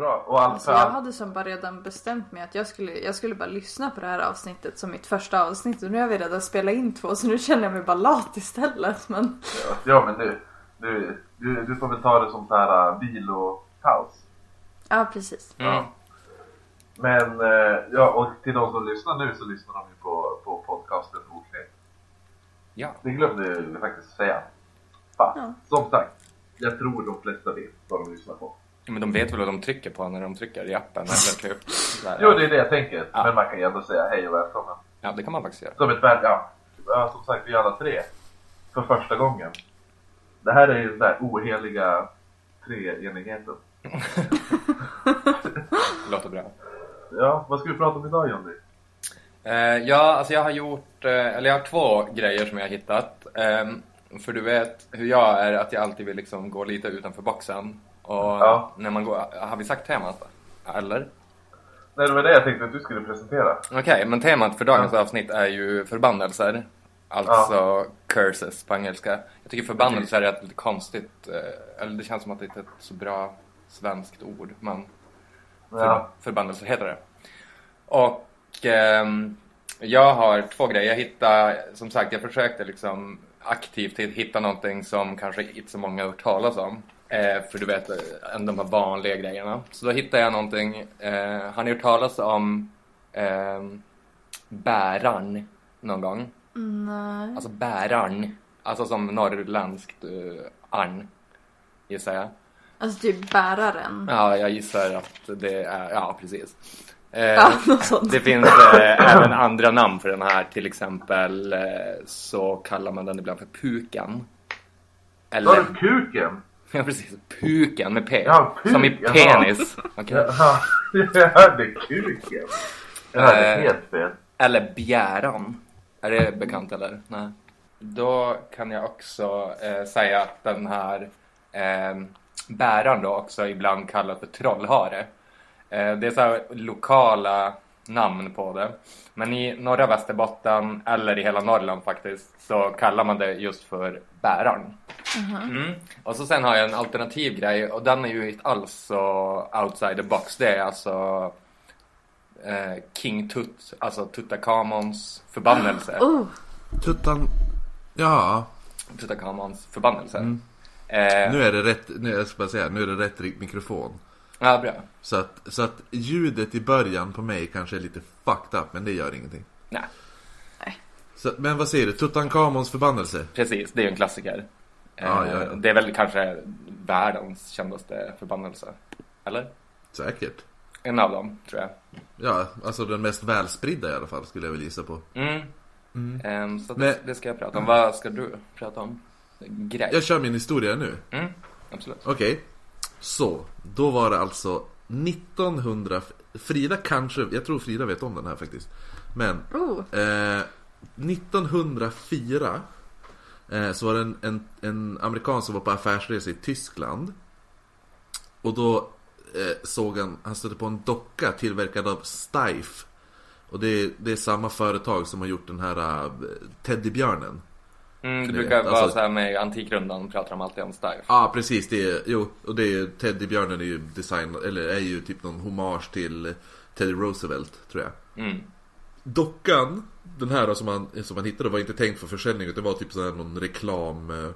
bra. Och allt Alltså, jag hade som bara redan bestämt mig att jag skulle, jag skulle bara lyssna på det här avsnittet som mitt första avsnitt och nu har vi redan spelat in två så nu känner jag mig bara lat istället. Men Ja, ja men du, du, du, du får väl ta det som så här uh, vilopaus. ja, precis. Mm. Ja. Men, eh, ja och till de som lyssnar nu så lyssnar de ju på, på podcasten Oknytt. Ja. Det glömde jag faktiskt säga. Fan. Ja. Som sagt, jag tror de flesta vet vad de lyssnar på. Men de vet väl vad de trycker på när de trycker i appen eller typ. Där. Jo, det är det jag tänker. Ja. Men man kan ju ändå säga hej och välkommen. Ja, det kan man faktiskt göra. Som ett värd, ja. ja. Som sagt, vi alla tre. För första gången. Det här är ju den där oheliga treenigheten. Låter bra. Ja, vad ska vi prata om idag Johnny? Eh, ja, alltså jag har gjort, eh, eller jag har två grejer som jag har hittat. Ehm, för du vet hur jag är, att jag alltid vill liksom gå lite utanför boxen. Och Ja. när man går, har vi sagt temat? Eller? Nej, det var det jag tänkte att du skulle presentera. Okej, men temat för dagens avsnitt är ju förbannelser. Alltså curses på engelska. Jag tycker förbannelser är ett lite konstigt, eh, eller det känns som att det inte är ett så bra svenskt ord. Men Ja. förbannelser heter det. Och ehm, jag har två grejer. Jag hittade, som sagt, jag försökte liksom aktivt hitta någonting som kanske inte så många har hört talas om. Eh, för du vet, eh, de här vanliga grejerna. Så då hittade jag någonting. Eh, har ni hört talas om eh, bärarn någon gång? Nej. Alltså bärarn. Alltså som norrländskt uh, arn, gissar jag. Alltså typ bäraren. Ja, jag gissar att det är, ja precis. Eh, Ja, något sånt. det finns eh, även andra namn för den här. Till exempel eh, så kallar man den ibland för puken. Eller, du kuken? ja precis, puken med P. Ja, puk, som i jaha. penis. Okej. Jaha, jag hörde kuken. Jag hörde Eh. helt fel. Eller bjäran. Är det bekant eller? Nej. Då kan jag också eh, säga att den här eh, bäraren då också ibland kallas för trollhare. Eh, det är så här lokala namn på det. Men i norra Västerbotten, eller i hela Norrland faktiskt, så kallar man det just för bäraren. Mm. Och så sen har jag en alternativ grej och den är ju inte alls så outside the box. Det är alltså eh, King Tut, alltså Tutankhamons förbannelse. Oh, Tuttan... Ja, Tutankhamons förbannelse. Mm. Eh, nu är det rätt, nu, jag ska bara säga, nu är det rätt mikrofon. Ja, bra. Så att, så att ljudet i början på mig kanske är lite fucked up, men det gör ingenting. Nej, Så, men vad säger du? Tutankhamons förbannelse? precis. Det är ju en klassiker. Eh, Ja, ja, ja. Det är väl kanske världens kändaste förbannelse. Eller? Säkert. En av dem, tror jag. Ja, alltså den mest välspridda i alla fall skulle jag väl gissa på. Mm. Ehm, så det, Men- det ska jag prata om. Vad ska du prata om? Grej? Jag kör min historia nu. Mm, absolut. Okej. Så, då var det alltså 1900... Frida kanske, jag tror Frida vet om den här faktiskt. Men oh. eh, 1904 eh, så var det en, en, en amerikan som var på affärsresa i Tyskland. Och då eh, såg han, han stötte på en docka tillverkad av Steiff. Och det, är- det är samma företag som har gjort den här uh, teddybjörnen. Mm, det brukar vara alltså- så här med Antikrundan pratar de alltid om Steiff. Ja precis, det är, jo, och det är teddybjörnen är ju designad, eller är ju typ någon hommage till Teddy Roosevelt tror jag. Mm. Dockan, den här då som man, som man hittade var inte tänkt för försäljning utan det var typ så här någon reklam eh,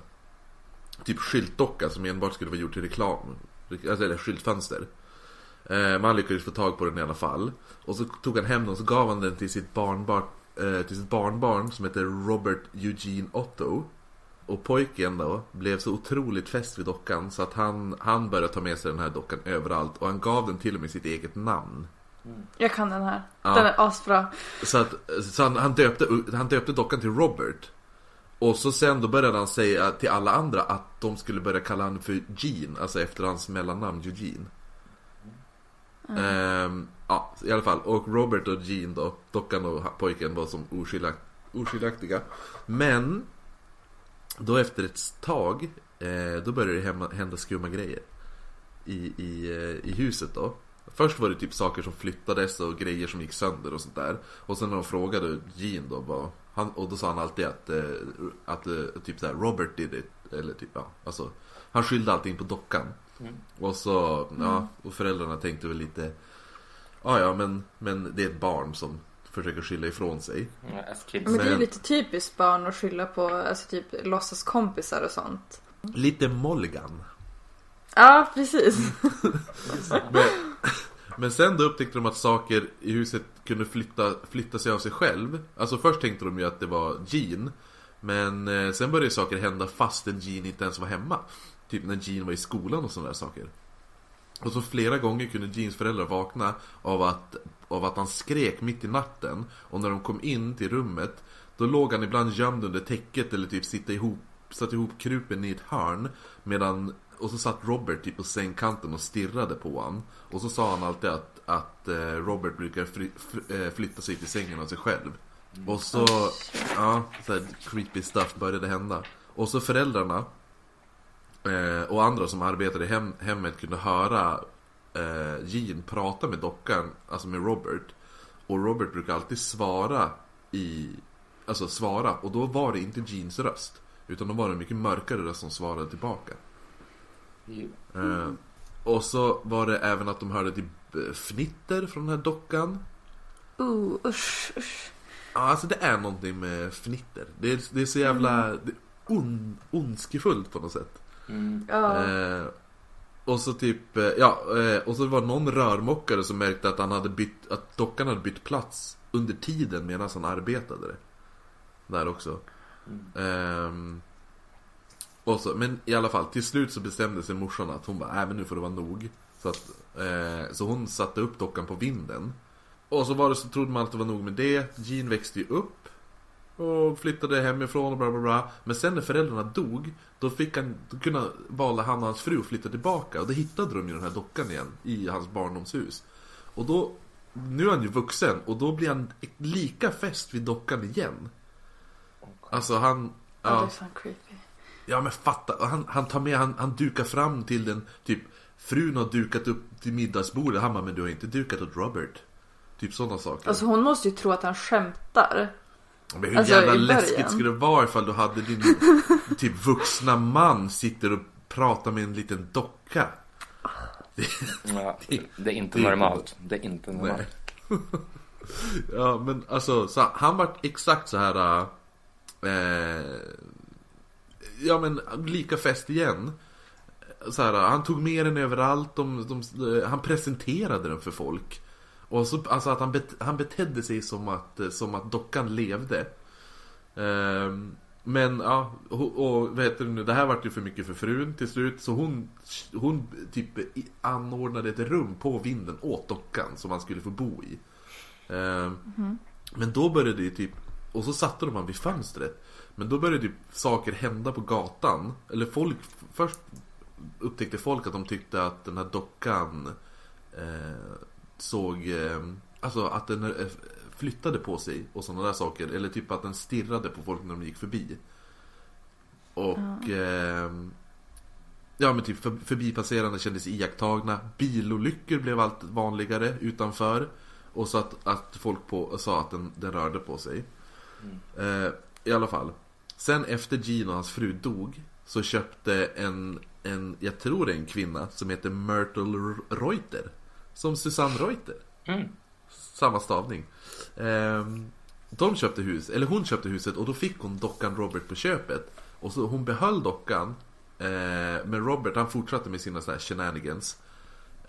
Typ skyltdocka som enbart skulle vara gjord till reklam Alltså eller skyltfönster eh, Man lyckades få tag på den i alla fall Och så tog han hem den och så gav han den till sitt barnbarn Till sitt barnbarn som heter Robert Eugene Otto Och pojken då blev så otroligt fäst vid dockan så att han, han började ta med sig den här dockan överallt och han gav den till och med sitt eget namn Jag kan den här. Ja. Den är asbra. så, att, så han, han, döpte, han döpte dockan till Robert. Och så sen då började han säga till alla andra att de skulle börja kalla honom för Gene, alltså efter hans mellannamn Eugene. Ehm, ja, i alla fall. Och Robert och Gene då, dockan och pojken var som oskiljaktiga. Men, då efter ett tag, eh, då började det hända skumma grejer. I, i, eh, I huset då. Först var det typ saker som flyttades och grejer som gick sönder och sånt där. Och sen när de frågade Gene då vad han, och då sa han alltid att, eh, att typ såhär Robert did it. Eller typ ja, alltså Han skyllde allting på dockan. Och så, ja, och föräldrarna tänkte väl lite Ja, ja, men, men det är ett barn som försöker skylla ifrån sig. Ja, kids. Men det är ju lite typiskt barn att skylla på alltså typ låtsaskompisar och sånt. Lite Molgan. Ja, precis. Men, men sen då upptäckte de att saker i huset kunde flytta, flytta sig av sig själv. Alltså först tänkte de ju att det var Jean. Men eh, sen började saker hända fastän Jean inte ens var hemma. Typ när Jean var i skolan och sådana där saker. Och så flera gånger kunde Jeans föräldrar vakna av att, av att han skrek mitt i natten. Och när de kom in till rummet, då låg han ibland gömd under täcket eller typ sitta ihop, satt ihop krupen i ett hörn. Medan, och så satt Robert typ på sängkanten och stirrade på han. Och så sa han alltid att, att eh, Robert brukar fly, eh, flytta sig till sängen av sig själv. Och så, ja, så här creepy stuff började hända. Och så föräldrarna eh, och andra som arbetade i hem, hemmet kunde höra eh, Jean prata med dockan, alltså med Robert. Och Robert brukar alltid svara i, alltså svara, och då var det inte Jeans röst. Utan då var det en mycket mörkare röst som svarade tillbaka. Eh, och så var det även att de hörde typ eh, fnitter från den här dockan. Uh, usch, usch. Ja, alltså det är någonting med fnitter. Det är, det är så jävla är on, ondskefullt på något sätt. Mm. Eh, och så typ, eh, ja, eh, och så var det någon rörmokare som märkte att han hade bytt, att dockan hade bytt plats under tiden medan han arbetade. Där också. Ehm, och så, men i alla fall, till slut så bestämde sig morsan att hon bara, äh men nu får det vara nog. Så, att, eh, så hon satte upp dockan på vinden. Och så var det så trodde man att det var nog med det. Jean växte ju upp. Och flyttade hemifrån och bla bla bla. Men sen när föräldrarna dog, då fick han, då kunde, valde han och hans fru att flytta tillbaka. Och då hittade de ju den här dockan igen i hans barndomshus. Och då, nu är han ju vuxen och då blir han lika fäst vid dockan igen. Alltså han, ja. det är ja, fan creepy. ja men fatta, han, han tar med, han, han dukar fram till den, typ Frun har dukat upp till middagsbordet, han bara, men du har inte dukat åt Robert. Typ sådana saker. Alltså hon måste ju tro att han skämtar. Men hur Alltså, jävla läskigt skulle det vara ifall du hade din typ vuxna man sitter och pratar med en liten docka? Ja, det är inte det är normalt. Det är inte normalt. Nej. ja men alltså, så, han var exakt så här. Eh, ja men lika fäst igen. Så här, han tog med den överallt, de, de, han presenterade den för folk. Och så, alltså att han, bet, han betedde sig som att, som att dockan levde. Ehm, men ja, och, och vad heter det nu, det här vart ju för mycket för frun till slut. Så hon, hon typ anordnade ett rum på vinden åt dockan som han skulle få bo i. Ehm, Men då började det typ, och så satte de han vid fönstret. Men då började typ saker hända på gatan. Eller folk, först upptäckte folk att de tyckte att den här dockan eh, såg, eh, alltså att den eh, flyttade på sig och sådana där saker. Eller typ att den stirrade på folk när de gick förbi. Och ehm, Ja men typ för, förbipasserande kändes iakttagna. Bilolyckor blev allt vanligare utanför. Och så att, att folk på, sa att den, den rörde på sig. Eh, I alla fall. Sen efter Gene och hans fru dog så köpte en, en, jag tror det är en kvinna som heter Myrtle Reuter. Som Susanne Reuter. Mm. Samma stavning. Ehm, de köpte hus, eller hon köpte huset och då fick hon dockan Robert på köpet. Och så hon behöll dockan. Eh, men Robert han fortsatte med sina så här shenanigans.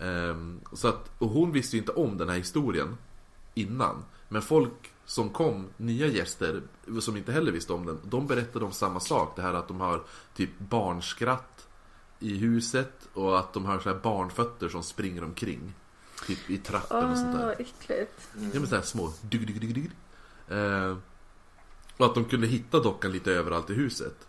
Ehm, så att, och hon visste ju inte om den här historien innan. Men folk som kom, nya gäster, som inte heller visste om den, de berättade om samma sak. Det här att de har typ barnskratt i huset och att de har så här barnfötter som springer omkring. Typ i trappen och sånt där. Åh, äckligt. Ja men såhär små dug, dug, dug, dug. Eh, Och att de kunde hitta dockan lite överallt i huset.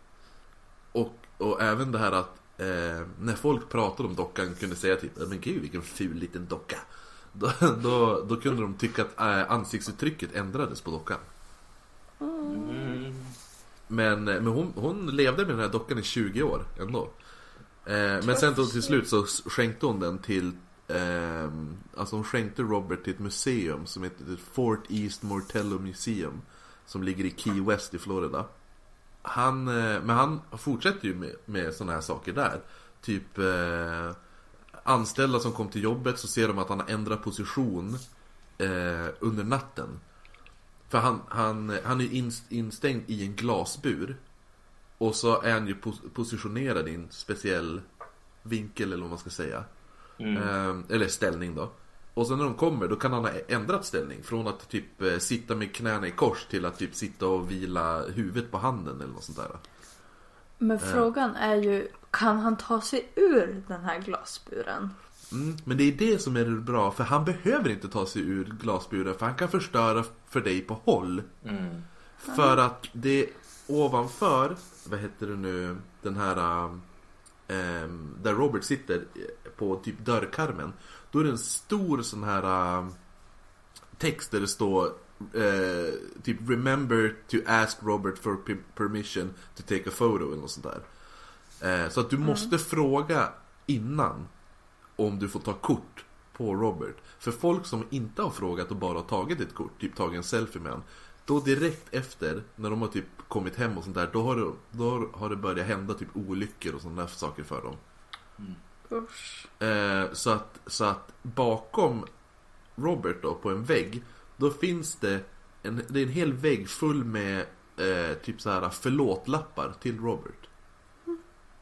Och, och även det här att eh, när folk pratade om dockan kunde säga typ Men gud vilken ful liten docka. Då, då, då kunde de tycka att eh, ansiktsuttrycket ändrades på dockan. Mm. Men, eh, men hon, hon levde med den här dockan i 20 år ändå. Eh, men sen då till slut så skänkte hon den till eh, Alltså hon skänkte Robert till ett museum som heter Fort East Mortello Museum. Som ligger i Key West i Florida. Han, eh, men han fortsätter ju med, med sådana här saker där. Typ eh, anställda som kom till jobbet så ser de att han har ändrat position eh, under natten. För han, han, han är ju instängd i en glasbur. Och så är han ju positionerad i en speciell vinkel eller vad man ska säga. Eh, eller ställning då. Och sen när de kommer då kan han ha ändrat ställning. Från att typ eh, sitta med knäna i kors till att typ sitta och vila huvudet på handen eller något sånt där. Men frågan är ju, kan han ta sig ur den här glasburen? Mm, men det är det som är bra, för han behöver inte ta sig ur glasburen för han kan förstöra för dig på håll. För att det ovanför, vad heter det nu, den här ehm, där Robert sitter på typ dörrkarmen. Då är det en stor sån här ehm, text där det står eh, typ Remember to ask Robert for per- permission to take a photo eller något sånt där. Eh, så att du måste fråga innan om du får ta kort på Robert. För folk som inte har frågat och bara har tagit ett kort, typ tagit en selfie med honom. Då direkt efter, när de har typ kommit hem och sånt där, då har det, då har det börjat hända typ olyckor och sådana saker för dem. Usch. Eh, så, att, så att bakom Robert då, på en vägg, då finns det en, det är en hel vägg full med eh, typ så här förlåt-lappar till Robert.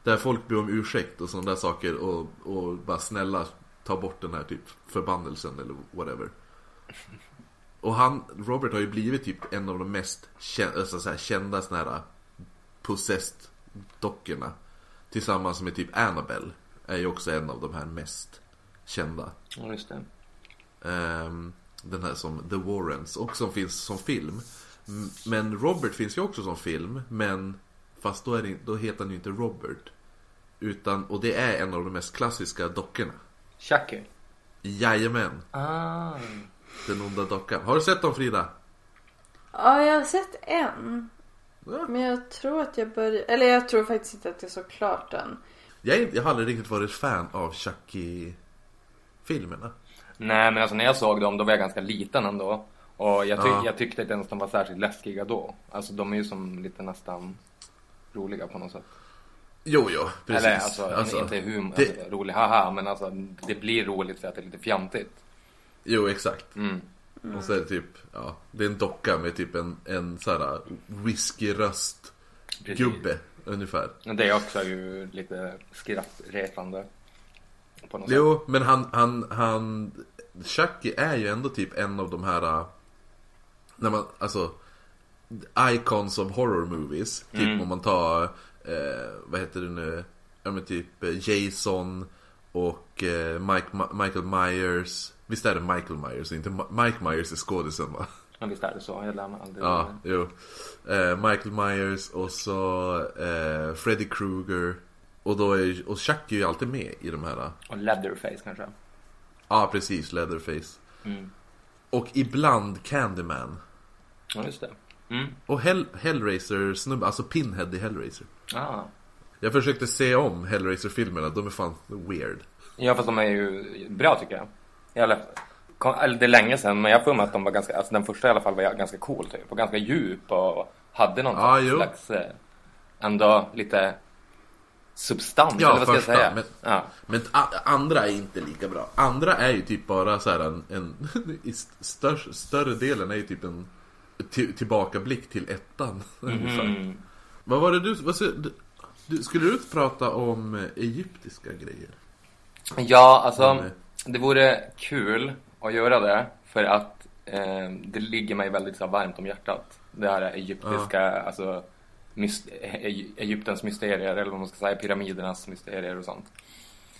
Där folk ber om ursäkt och sådana där saker och, och bara snälla ta bort den här typ förbannelsen eller whatever. Och han, Robert har ju blivit typ en av de mest kända, alltså så här, kända såna här possessed dockorna. Tillsammans med typ Annabelle. Är ju också en av de här mest kända. Ja, just det. Ehm, den här som The Warrens och som finns som film. Men Robert finns ju också som film, men fast då, är det, då heter han ju inte Robert. Utan, och det är en av de mest klassiska dockorna. Chucky. Jajamän, Ah. Den onda dockan. Har du sett dem Frida? Ja, jag har sett en. Ja. Men jag tror att jag börjar... Eller jag tror faktiskt inte att jag såg klart den. Jag, är, jag har aldrig riktigt varit fan av Chucky-filmerna. Nej, men alltså när jag såg dem då var jag ganska liten ändå. Och jag, ty- Ja. jag tyckte inte ens de var särskilt läskiga då. Alltså de är ju som lite nästan roliga på något sätt. Jo, jo, precis. Eller alltså, inte humor, det- alltså, rolig haha, men alltså det blir roligt för att det är lite fjantigt. Jo, exakt. Mm. Och så är det typ, ja, det är en docka med typ en, en så här whisky-röst Precis. gubbe ungefär. Det är också ju lite skrattretande. På något sätt. Jo, men han, han, han, Chucky är ju ändå typ en av de här, äh, när man, alltså, icons of horror movies. Typ Mm. om man tar, eh, vad heter det nu, ja men typ Jason och eh, Mike, Michael Myers. Visst är det Michael Myers, inte Ma- Mike Myers är skådisen va? Men visst är det så, jag lär mig aldrig. Ja, jo. Eh, Michael Myers och så eh, Freddy Krueger. Och då är och Chucky är ju alltid med i de här. Och Leatherface kanske. Ja, precis. Leatherface. Mm. Och ibland Candyman. Ja, just det. Mm. Och Hell, Hellraiser snubbe, alltså Pinhead i Hellraiser. Ah. Jag försökte se om Hellraiser-filmerna, de är fan weird. Ja, fast de är ju bra tycker jag. Eller det är länge sedan, men jag får att de var ganska, alltså den första i alla fall var ganska cool typ. Och ganska djup och hade någon jo. slags, eh, ändå lite substans, Ja, eller vad ska jag första, säga? men- Ja. Men andra är inte lika bra. Andra är ju typ bara så här en, en i st- större, delen är ju typ en till, tillbakablick till ettan. Mm. Vad var det du, vad, du, skulle du prata om eh, egyptiska grejer? Ja, alltså eh, det vore kul att göra det för att eh, det ligger mig väldigt så varmt om hjärtat. Det här egyptiska, alltså mys- E- Egyptens mysterier eller vad man ska säga, pyramidernas mysterier och sånt.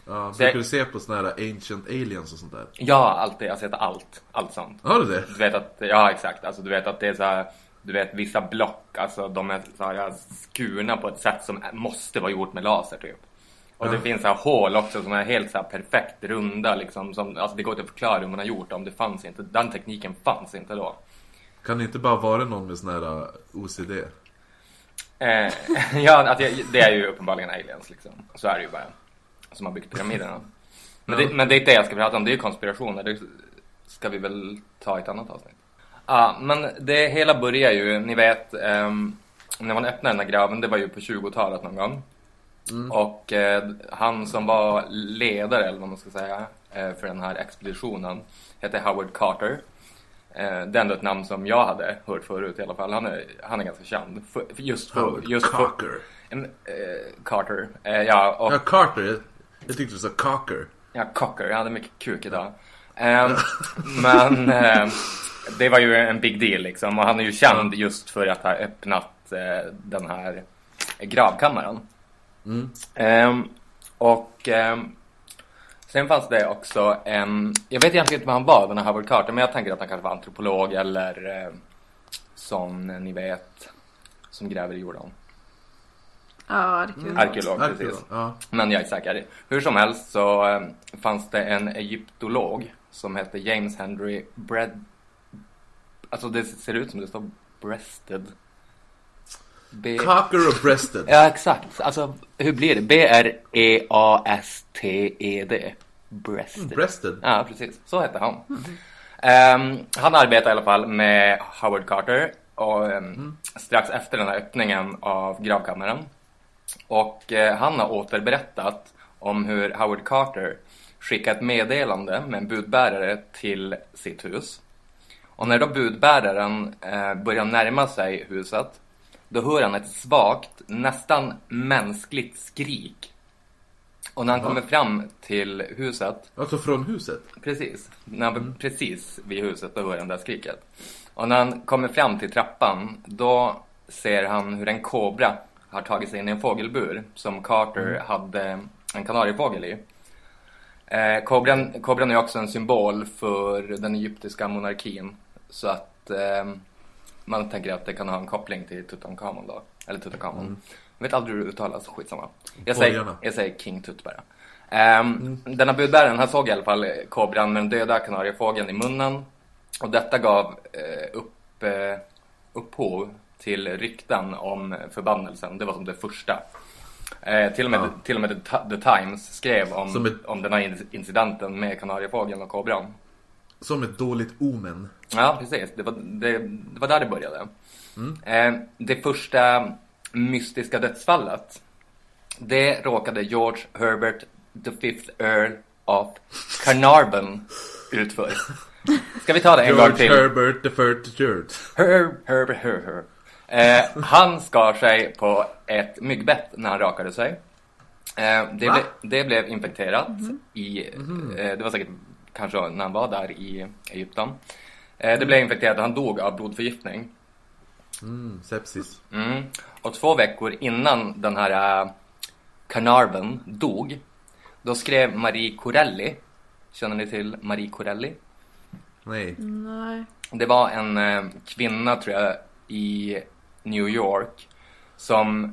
Ja, Det- brukar du se på såna här Ancient Aliens och sånt där? Ja, alltid, jag har sett allt, allt sånt. Har du det? Du vet att, ja exakt, alltså du vet att det är så här, du vet vissa block, alltså de är så här skurna på ett sätt som måste vara gjort med laser typ. Och det finns så här hål också som är helt så här perfekt runda liksom, som, alltså det går inte att förklara hur man har gjort dem, det fanns inte, den tekniken fanns inte då. Kan det inte bara vara någon med sån här OCD? Eh, ja, att jag, det är ju uppenbarligen aliens liksom, så är det ju bara. Som har byggt pyramiderna. Men, det, men det är inte det jag ska prata om, det är ju konspirationer, det ska vi väl ta i ett annat avsnitt. Ja, men det hela börjar ju, ni vet, ehm, när man öppnade den här graven, det var ju på 20-talet någon gång. Och eh, han som var ledare, eller vad man ska säga, eh, för den här expeditionen hette Howard Carter. Eh, det är ändå ett namn som jag hade hört förut i alla fall. Han är, han är ganska känd. För, för just för, Howard just för, Cocker. en, eh, Carter. Eh, ja, och Ja, Carter. Jag, tyckte du sa Cocker. Ja, Cocker. Jag hade mycket kuk idag. Ehm, men ehm, det var ju en big deal liksom. Och han är ju känd just för att ha öppnat eh, den här gravkammaren. Ehm, och ehm, sen fanns det också en... Jag vet egentligen inte vad han var, den här Howard Carter. Men jag tänker att han kanske var antropolog eller eh, som ni vet, som gräver i jorden. Ja, arkeolog. Arkeolog, precis. Ja. Men jag är säker. Hur som helst så eh, fanns det en egyptolog som hette James Henry Bread... Alltså det ser ut som det står breasted. B... Cocker och breasted. Ja, exakt. Alltså hur blir det? E B-R-E-A-S-T-E-D. Breasted. Breasted. Ja, precis. Så hette han. Ehm, han arbetade i alla fall med Howard Carter och, ehm, strax efter den här öppningen av gravkammaren. Och eh, han har återberättat om hur Howard Carter skickade ett meddelande med en budbärare till sitt hus. Och när då budbäraren eh, börjar närma sig huset då hör han ett svagt, nästan mänskligt skrik. Och när han kommer fram till huset Alltså från huset. Precis. När han var precis vid huset då hör han det här skriket. Och när han kommer fram till trappan då ser han hur en kobra har tagit sig in i en fågelbur som Carter hade en kanariefågel i. Eh, kobran, kobran är också en symbol för den egyptiska monarkin. Så att eh, man tänker att det kan ha en koppling till Tutankhamon då. Eller Tutankhamon. Jag vet aldrig hur det uttalas, skitsamma. Jag säger, Borgarna. jag säger King Tut bara. Um, Denna budbäraren, han såg i alla fall kobran med den döda kanariefågeln i munnen. Och detta gav eh, upp, eh, upphov till rykten om förbannelsen. Det var som det första. Eh, till, och med, Ja. till och med The, Times skrev om, ett- om den här in- incidenten med kanariefågeln och kobran. Som ett dåligt omen. Ja, precis. Det var, det, det var där det började. Eh, det första mystiska dödsfallet, det råkade George Herbert the fifth Earl of Carnarvon ut för. Ska vi ta det en gång George till? Herbert the third Herb, Herb, Herb, Herb. Eh, han skar sig på ett myggbett när han rakade sig. Eh, det, ble, det blev infekterat i, eh, det var säkert kanske när han var där i Egypten. Eh, det blev infekterat och han dog av blodförgiftning. Mm, sepsis. Mm. Och två veckor innan den här uh, Carnarvon dog, då skrev Marie Corelli, känner ni till Marie Corelli? Nej. Nej. Det var en eh, kvinna tror jag i New York som eh,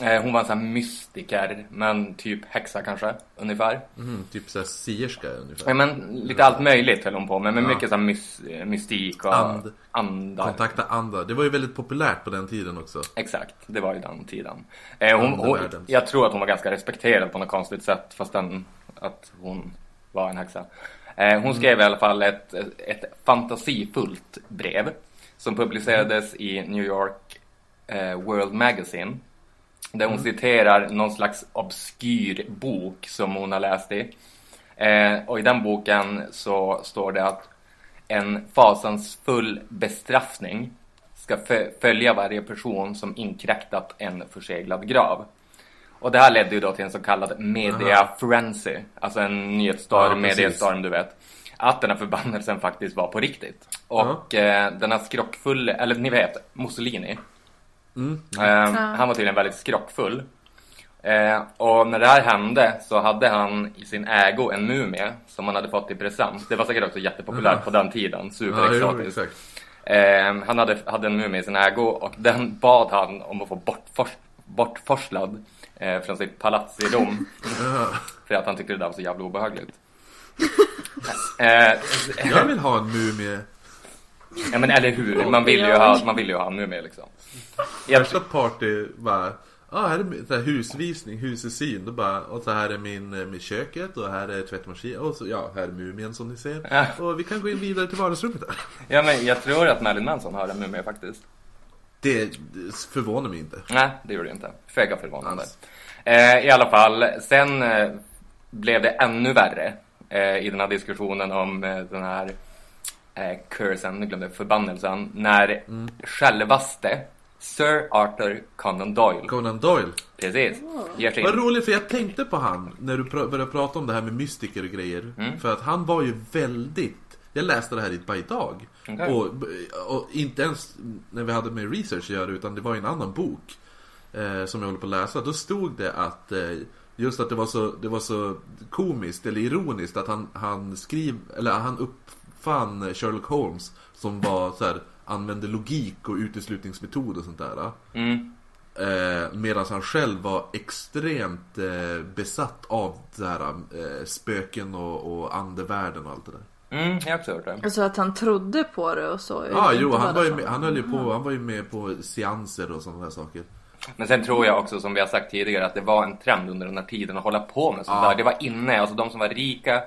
hon var en sån här mystiker men typ häxa kanske ungefär. Mm, typ såhär sierska ungefär. Ja, men lite allt möjligt höll hon på med, men Ja. mycket så här mys, mystik och And. andar. Kontakta andra. Det var ju väldigt populärt på den tiden också. Exakt, det var ju den tiden. Eh, hon, hon, jag tror att hon var ganska respekterad på något konstigt sätt fastän att hon var en häxa. Eh, hon skrev i alla fall ett, ett fantasifullt brev som publicerades i New York eh, World Magazine. Där hon citerar någon slags obskyr bok som hon har läst i. Eh, och i den boken så står det att en fasansfull bestraffning ska fö- följa varje person som inkräktat en förseglad grav. Och det här ledde ju då till en så kallad media frenzy, alltså en nyhetsstorm, Ja, mediestorm du vet. Att den här förbannelsen faktiskt var på riktigt. Och eh, den här skrockfull, eller ni vet, Mussolini. Mm. Eh, Han var tydligen väldigt skrockfull. Eh, och när det här hände så hade han i sin ägo en mumie som han hade fått i present. Det var säkert också jättepopulärt på den tiden, superexotiskt. Eh, han hade, hade en mumie i sin ägo och den bad han om att få bortfors, bortforslad eh, från sitt palats i Rom. för att han tyckte det där var så jävla obehagligt. eh, Jag vill ha en mumie. Ja men eller hur, man vill ju ha, man vill ju ha en mumie liksom. Jag, Första party bara Ja, här är min så här, husvisning, husesyn. Då bara, och så här är min, eh, min köket och här är tvättmaskin och så, ja, här är mumien som ni ser. Ja. Och vi kan gå in vidare till vardagsrummet där. ja men jag tror att Marilyn Manson har en mumie faktiskt. Det, förvånar mig inte. Nej, det gjorde det inte. Föga förvånande. Alls. Eh, I alla fall, sen eh, blev det ännu värre eh, i den här diskussionen om eh, den här eh, cursen, nu glömde jag, förbannelsen, när självaste Sir Arthur Conan Doyle, Conan Doyle. precis, sig Vad roligt för jag tänkte på han när du pr- började prata om det här med mystiker och grejer. För att han var ju väldigt... Jag läste det här i- bara idag. Okej. Och, och inte ens när vi hade med research att göra utan det var en annan bok. Eh, som jag håller på att läsa. Då stod det att eh, just att det var så, det var så komiskt eller ironiskt att han, han skriv, eller han uppfann Sherlock Holmes som var så här, använde logik och uteslutningsmetod och sånt där. Mm. Eh, Medan han själv var extremt eh, besatt av det här, eh, spöken och, och andevärlden och allt det där. Mm, jag har också hört det. Alltså att han trodde på det och så. Ja, ah, jo, han var, ju med, han, höll ju på, han var ju med på seanser och sådana där saker. Men sen tror jag också som vi har sagt tidigare att det var en trend under den här tiden att hålla på med sånt Ja. där. Det var inne, alltså de som var rika,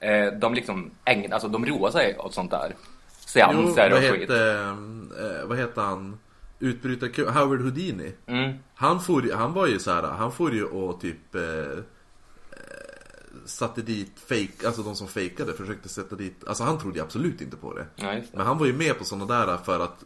eh, de liksom ägn, alltså de roade sig åt sånt där. Seanser och skit. eh, vad hette han? Utbrytar Howard Houdini. Mm. Han, for, han var ju så här, han får ju och typ eh, eh, satte dit fake, alltså de som fejkade försökte sätta dit, alltså han trodde ju absolut inte på det. Ja, det. Men han var ju med på sådana där för att,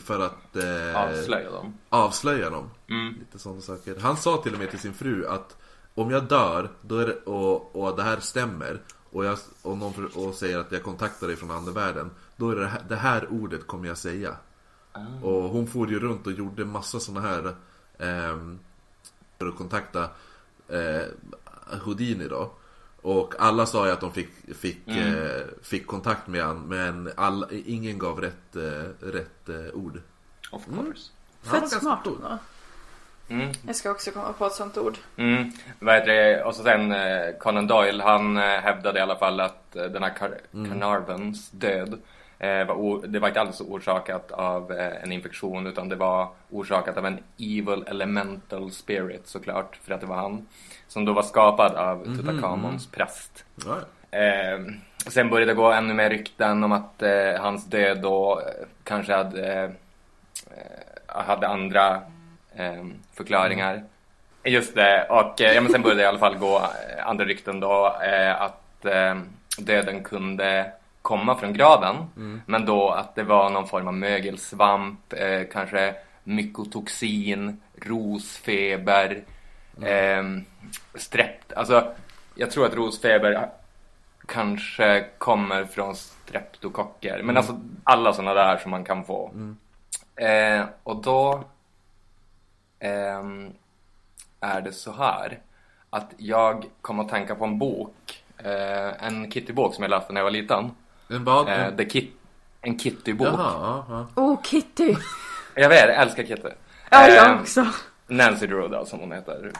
för att eh, Avslöja dem. avslöja dem. Mm. Lite sådana saker. Han sa till och med till sin fru att om jag dör då är det, och, och det här stämmer och, jag, och någon för, och säger att jag kontaktar dig från andevärlden Då är det här, det här ordet kommer jag säga. Och hon for ju runt och gjorde massa sådana här ehm, för att kontakta eh, Houdini då. Och alla sa ju att de fick, fick, eh, fick kontakt med han men alla, ingen gav rätt, eh, rätt eh, ord. Of course. Var Fett smart stor. Mm. Jag ska också komma på ett sånt ord. Mm. Vad heter det? Och så sen eh, Conan Doyle, han eh, hävdade i alla fall att eh, den här Car- Carnarvons död var det var inte alls orsakat av en infektion utan det var orsakat av en evil elemental spirit såklart för att det var han som då var skapad av Tutankhamons präst. Ja, ja. Eh, sen började det gå ännu mer rykten om att eh, hans död då kanske hade, eh, hade andra förklaringar. Just det, och eh, ja, men sen började i alla fall gå eh, andra rykten då eh, att eh, döden kunde komma från graven. Men då att det var någon form av mögelsvamp, eh, kanske mykotoxin, rosfeber, eh, strept. Alltså, jag tror att rosfeber kanske kommer från streptokocker. Men alltså alla sådana där som man kan få. Eh, och då ehm, är det så här att jag kom att tänka på en bok. Eh, en Kitty-bok som jag läste när jag var liten. En vad? Eh, En- The Kit- en Kitty-bok. Jaha, ja, ja. Oh, Kitty! Jag vet, jag älskar Kitty. Ja, jag Eh, också. Nancy Drew då, som hon heter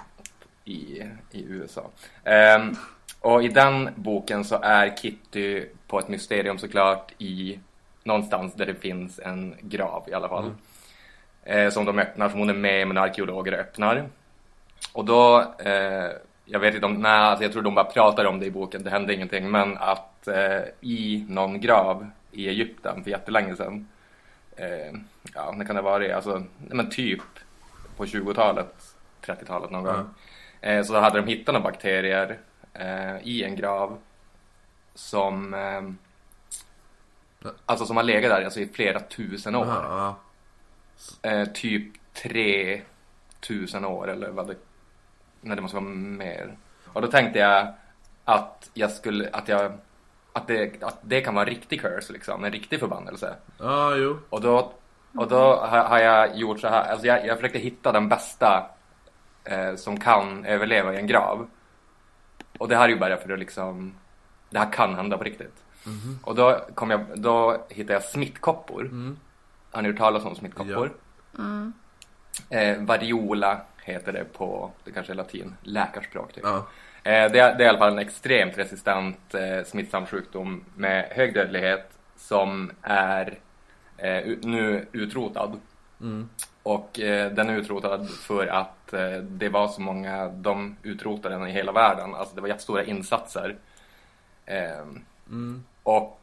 i, i USA. Ehm, och i den boken så är Kitty på ett mysterium såklart i någonstans där det finns en grav i alla fall. Eh, som de öppnar, som hon är med när arkeologer öppnar. Och då, eh, jag vet inte om, nej alltså jag tror de bara pratar om det i boken, det hände ingenting. Men att eh, i någon grav i Egypten för jättelänge sedan. Eh, ja, när kan det vara det? Alltså, nej, men typ på 20-talet, 30-talet någon gång. Eh, så hade de hittat några bakterier eh, i en grav som Alltså som har legat där alltså, i flera tusen år. Jaha, ja. Eh, typ 3000 år eller vad det... Nej, det måste vara mer. Och då tänkte jag att jag skulle... Att jag... Att det, att det kan vara en riktig curse liksom, en riktig förbannelse. Ja, jo. Och då, och då har, jag gjort så här, alltså jag, jag försökte hitta den bästa eh, som kan överleva i en grav. Och det här är ju bara för att liksom, det här kan hända på riktigt. Och då, kom jag, då hittade jag smittkoppor. Har ni hört talas om smittkoppor? Eh, variola heter det på, det kanske är latin, läkarspråk typ. Ja. Eh, det, är, det är i alla fall en extremt resistent eh, smittsam sjukdom med hög dödlighet som är eh, nu utrotad. Och eh, den är utrotad för att eh, det var så många, de utrotade den i hela världen. Alltså det var jättestora insatser. Eh, Och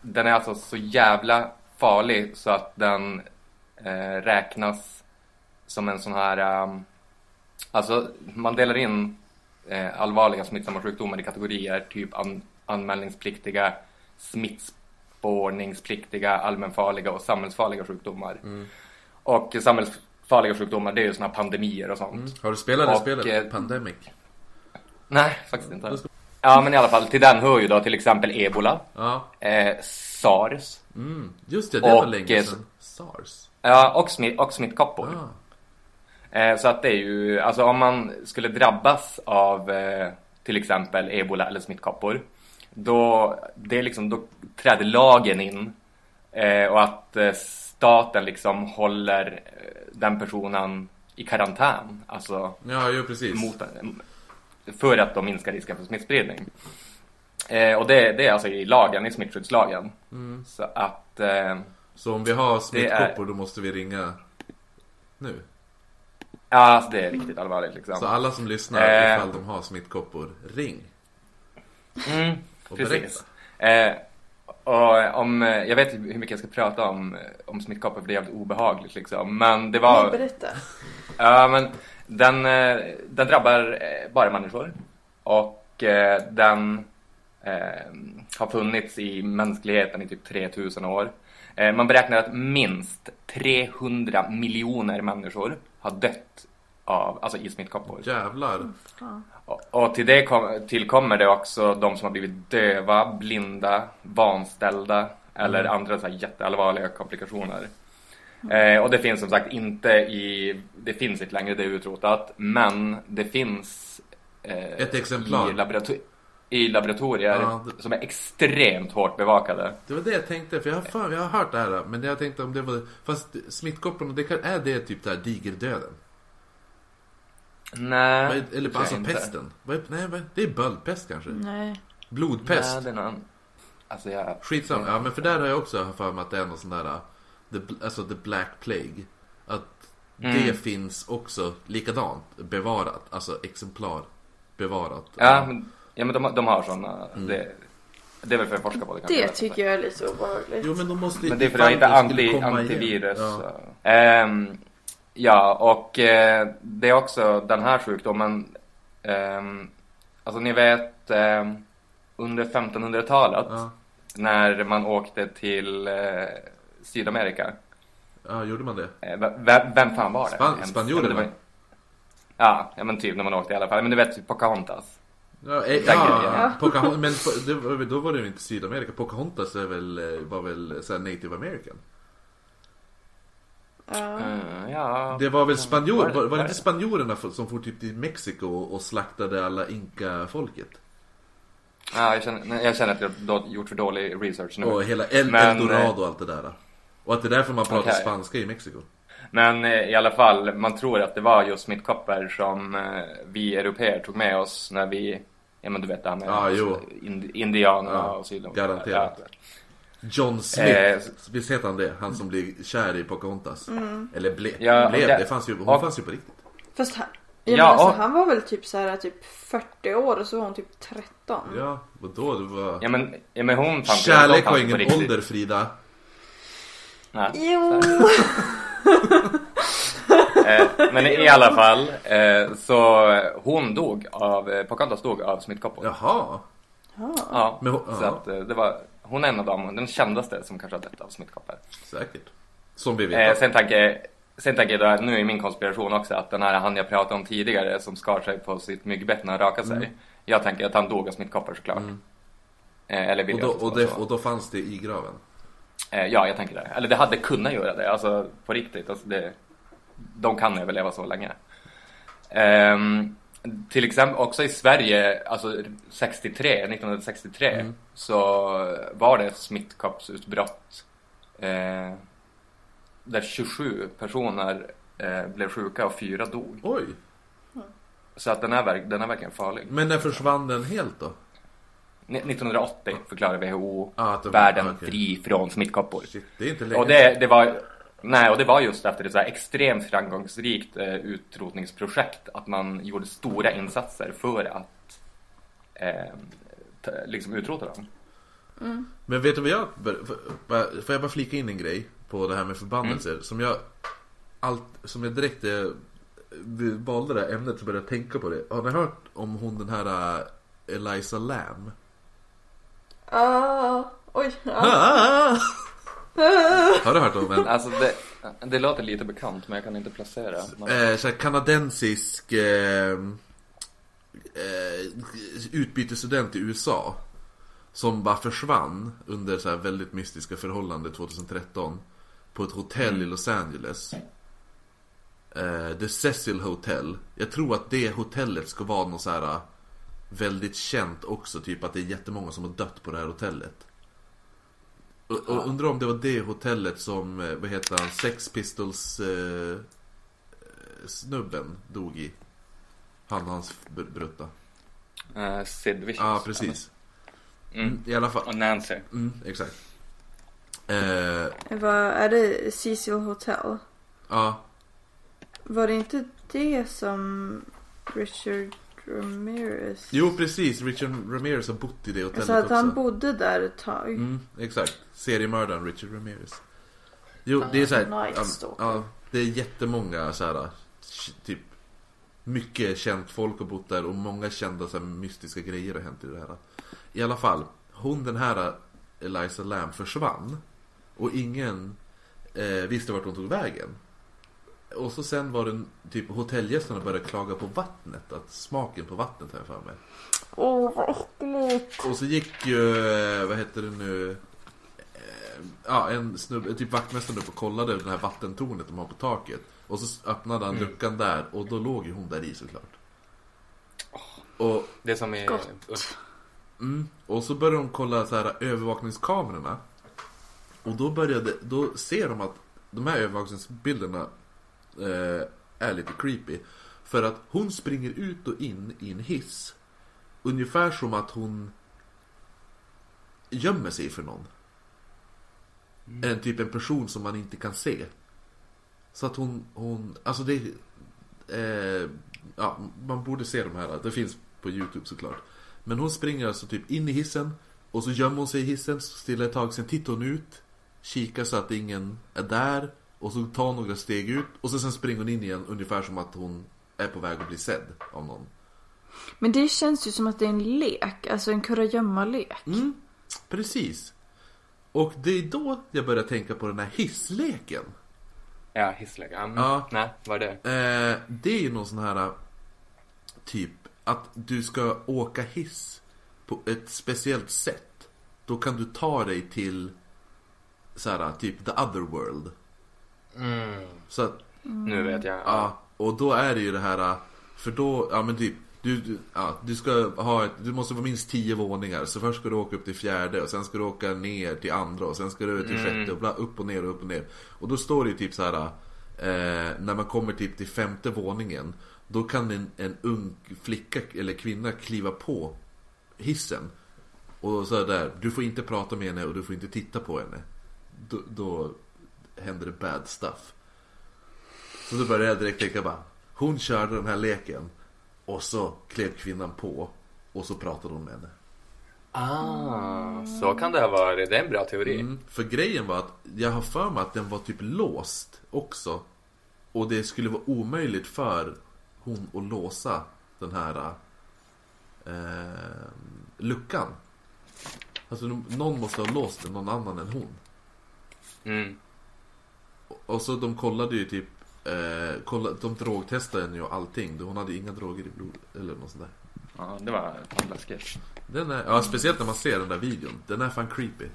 den är alltså så jävla farlig så att den eh, räknas som en sån här um, Alltså, man delar in eh, allvarliga smittsamma sjukdomar i kategorier, typ an, anmälningspliktiga, smittspårningspliktiga, allmänfarliga och samhällsfarliga sjukdomar. Och samhällsfarliga sjukdomar, det är ju såna pandemier och sånt. Har du spelat det Och, spelet? eh, Pandemic? Nej, faktiskt inte. Ja, men i alla fall, till den hör ju då till exempel ebola, Ja. eh, sars, Mm. Just det, det var Och, länge eh, sedan. Sars. ja, och, smitt, och smittkoppor. Ah. Eh, så att det är ju, alltså om man skulle drabbas av eh, till exempel ebola eller smittkoppor, då, det är liksom, då träder lagen in eh, och att eh, staten liksom håller den personen i karantän, alltså Ja, jo precis. mot, för att de minskar risken för smittspridning. Eh, och det, det är alltså i lagen, i smittskyddslagen. Mm. Så att eh, Så om vi har smittkoppor då måste vi ringa nu. ja, alltså det är riktigt allvarligt liksom. Så alla som lyssnar Eh. ifall de har smittkoppor, ring. Mm, Och precis. Eh, och om, eh, jag vet hur mycket jag ska prata om, eh, om smittkoppor för det är jävligt obehagligt liksom. Men det Nej, var... berätta. Ja, men den, eh, den drabbar eh, bara människor. Och eh, den har funnits i mänskligheten i typ 3000 år. Man beräknar att minst 300 miljoner människor har dött av, alltså i smittkoppor. Jävlar. Och, och till det kom, tillkommer det också de som har blivit döva, blinda, vanställda eller andra så här jätteallvarliga komplikationer. Eh, och det finns som sagt inte i, det finns inte längre, det är utrotat, men det finns eh, Ett exemplar. i, laborator- i laboratorier Ja, det- som är extremt hårt bevakade. Det var det jag tänkte, för jag har, fan, jag har hört det här. Men jag tänkte om det var... Fast smittkopporna, det kan, är det typ där digerdöden? Nej, Vad är- Eller tror alltså inte. pesten? Vad är, nej, vad, det är böldpest kanske? Nej. Blodpest? Nej, det är någon, alltså jag, Skitsamma. Ja, men för där har jag också för mig att det är någon sån där... uh, The, alltså the Black Plague. Att Mm. det finns också likadant bevarat. Alltså exemplar bevarat. Ja, men, ja, men de, de har sådana. Mm. Det, det är väl för att forska på det kanske. Det tycker jag är lite obehagligt. Jo men de måste Men det är för att skulle anti, antivirus. Ja. Ehm, ja, och eh, det är också den här sjukdomen. ehm, alltså ni vet ehm, under 1500-talet Ja. när man åkte till eh, Sydamerika. ja, gjorde man det? Eh, vem, vem fan var det? Span- spanjorerna? Ja, men det var- Ja, ja, men typ när man åkte i alla fall. Men du vet typ Pocahontas. Ja, eh, ja, grejen. Pocahontas, men det, då var det ju inte Sydamerika. Pocahontas är väl, eh, var väl så här native american? Ja. Mm, ja. Det var väl spanjor, Var det- var, det inte spanjorerna som for typ till Mexiko och slaktade alla inka-folket? ja jag, känner, jag känner att jag har gjort för dålig research nu. Och hela El, Men, Eldorado och allt det där. Och att det är därför man pratar Okej. spanska i Mexiko. Men eh, i alla fall, man tror att det var just smittkoppor som eh, vi europeer tog med oss när vi, ja men du vet det här med jo. ind, indianerna Ja, och så garanterat. Ja. John Smith, Eh, visst heter han det? Han som blir kär i Pocahontas. Eller ble, Ja, blev, och- det fanns ju, hon och- fanns ju på riktigt. Fast han, ja, Ja, men alltså, och- han var väl typ så här typ 40 år och så var hon typ 13. Ja, vadå? Det var... Ja men, ja, men hon fanns Kärlek har ingen ålder Frida. Nej. Jo! Eh, men i alla fall, eh, så hon dog av, eh, Pocahontas dog av smittkoppor. Jaha. Ja. Ja, Men hon- så att det var, hon är en av dem, den kändaste som kanske har dött av smittkoppor. Säkert. Som vi vet. Eh, sen tänker Sen tänker jag nu i min konspiration också att den här han jag pratade om tidigare som skar sig på sitt myggbett när han rakade sig. Mm. Jag tänker att han dog av smittkoppor såklart. Eh, eller vill och, då, och, det, och då fanns det i graven. Eh, ja, jag tänker det. Eller det hade kunnat göra det, alltså på riktigt. Alltså, det, de kan överleva så länge. Ehm, till exempel också i Sverige, alltså 63, 1963, Mm. så var det ett smittkoppsutbrott. Eh, där 27 personer eh, blev sjuka och fyra dog. Oj. Så att den är, den är verkligen farlig. Men när försvann den helt då? Ni- 1980 förklarar WHO Ah, att de- världen okej. fri från smittkopor. Shit, det är inte länge Och det, det var Nej, och det var just efter ett så här extremt framgångsrikt eh, utrotningsprojekt att man gjorde stora insatser för att eh, liksom utrota dem. Men vet du vad jag... Får jag bara flika in en grej på det här med förbannelser? Mm. Som jag... Allt, som jag direkt vi valde det här ämnet så började jag tänka på det. Har ni hört om hon den här äh, Eliza Lam? Ah, oj. Ja. Ah! Har du hört om henne? Alltså det, det låter lite bekant men jag kan inte placera. Eh, så här kanadensisk eh, eh, utbytesstudent i USA. Som bara försvann under så här väldigt mystiska förhållanden 2013. På ett hotell i Los Angeles. Eh, The Cecil Hotel. Jag tror att det hotellet ska vara något så här väldigt känt också. Typ att det är jättemånga som har dött på det här hotellet. Och, och undrar om det var det hotellet som, eh, vad heter han, Sex Pistols eh, snubben dog i. Han och hans br- brutta. eh, Sid Vicious. Ja, precis. Mm. I alla fall. Och Nancy. Mm, exakt. Eh, Vad är det? Cecil Hotel? ja, Var det inte det som Richard Ramirez? jo precis. Richard Ramirez har bott i det hotellet Alltså att också. han bodde där ett tag. Mm, exakt. Seriemördaren Richard Ramirez. Jo, det är så här, ja, ja, det är jättemånga så här, typ mycket känt folk har bott där och många kända så här, mystiska grejer har hänt i det här. I alla fall, hon den här Eliza Lam försvann och ingen eh, visste vart hon tog vägen. Och så sen var det typ hotellgästerna började klaga på vattnet, att smaken på vattnet har jag för mig. Åh vad äckligt. Och så gick ju, eh, vad heter det nu, eh, ja en snubbe, typ vaktmästaren upp och kollade det här vattentornet de har på taket. Och så öppnade han luckan där och då låg ju hon där i såklart. Och, Det som är... Gott. mm, och så började de kolla så här övervakningskamerorna. Och då började, då ser de att de här övervakningsbilderna är lite creepy. För att hon springer ut och in i en hiss. Ungefär som att hon gömmer sig för någon. En typ en person som man inte kan se. Så att hon, hon alltså det eh, ja, man borde se de här. Det finns på Youtube såklart. Men hon springer alltså typ in i hissen och så gömmer hon sig i hissen, stilla ett tag, sen tittar hon ut, kikar så att ingen är där och så tar hon några steg ut och så sen springer hon in igen ungefär som att hon är på väg att bli sedd av någon. Men det känns ju som att det är en lek. Alltså en kurragömma-lek. Mm, precis. Och det är då jag börjar tänka på den här hissleken. Ja, hissläge. Mm. Ja. Nej, vad är det? Eh, det är ju någon sån här typ att du ska åka hiss på ett speciellt sätt. Då kan du ta dig till så här, typ the other world. Mm. Så att, Nu vet jag. ja, och då är det ju det här, för då, ja men typ du, du, ja, du ska ha ett, du måste vara minst tio våningar. Så först ska du åka upp till fjärde och sen ska du åka ner till andra och sen ska du till sjätte och bla, upp och ner och upp och ner. Och då står det ju typ så här. Eh, när man kommer typ till femte våningen. Då kan en, en ung flicka eller kvinna kliva på hissen. Och så där, du får inte prata med henne och du får inte titta på henne. Då, då händer det bad stuff. Så då började jag direkt tänka bara, hon körde den här leken. Och så klev kvinnan på och så pratade hon med henne. Ah, så kan det ha varit. Det är en bra teori. Mm, för grejen var att jag har för mig att den var typ låst också. Och det skulle vara omöjligt för hon att låsa den här eh, luckan. Alltså någon måste ha låst den, någon annan än hon. Mm. Och så de kollade ju typ eh, kollade, De drogtestade henne ju och allting. Hon hade inga droger i blodet eller något sånt där. Ja, det var läskigt. Den är, ja speciellt när man ser den där videon. Den är fan creepy.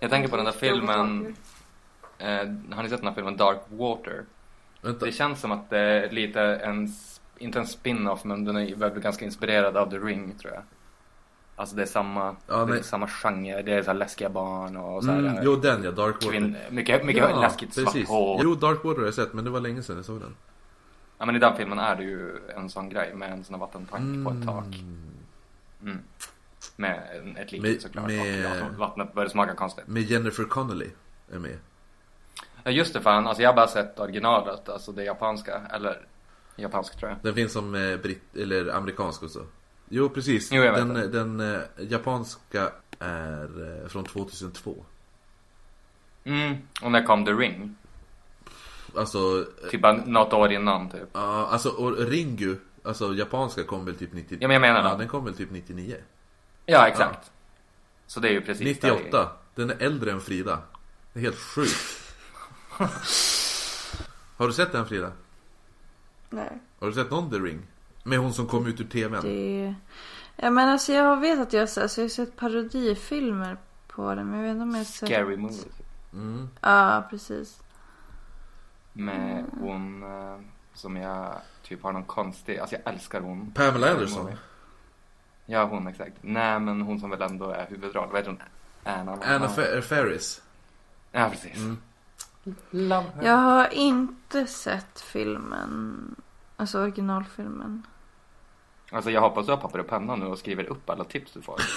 Jag tänker på den där filmen. Eh, har ni sett den här filmen Dark Water? Vänta. Det känns som att det är lite en, inte en spin-off men den är väl ganska inspirerad av The Ring tror jag. Alltså det är samma, Ja, det är samma genre, det är så läskiga barn och så här, Mm, jo den ja, Dark Water. kvinn, mycket, mycket läskigt svart precis. hår. Jo, Dark Water har jag sett men det var länge sedan jag såg den. Ja men i den filmen är det ju en sån grej med en sån här vattentank på ett tak. Mm. Med en- ett lik Med- såklart. med- Och ja, vattnet börjar smaka konstigt. Med Jennifer Connelly är med. Ja just det fan, alltså jag har bara sett originalet, alltså det japanska. Eller japansk tror jag. Den finns som eh, britt eller amerikansk också. Jo precis. Jo, den den eh, japanska är eh, från 2002. Mm, och när kom The Ring? alltså, Typ bara något år innan typ. ja, alltså och Ringu, alltså japanska kom väl typ 90... Ja, men jag menar Ja, det. den kom väl typ 99. Ja, exakt. Så det är ju precis där. 98. Den är äldre än Frida. Det är helt sjukt. Har du sett den Frida? Nej. Har du sett någon The Ring? Med hon som kom ut ur TVn? Det... Ja men alltså jag vet att jag, alltså, jag har sett parodifilmer på det men jag vet inte om jag har sett... Scary movie. Mm. Ja precis. Med hon eh, som jag typ har någon konstig, alltså jag älskar hon. Pamela Anderson. Ja hon exakt. Nej men hon som väl ändå är huvudroll. Vad heter hon? Anna? Anna Fer- Ferris. Ja precis. Mm. Jag har inte sett filmen. Alltså originalfilmen. Alltså jag hoppas du har papper och penna nu och skriver upp alla tips du får.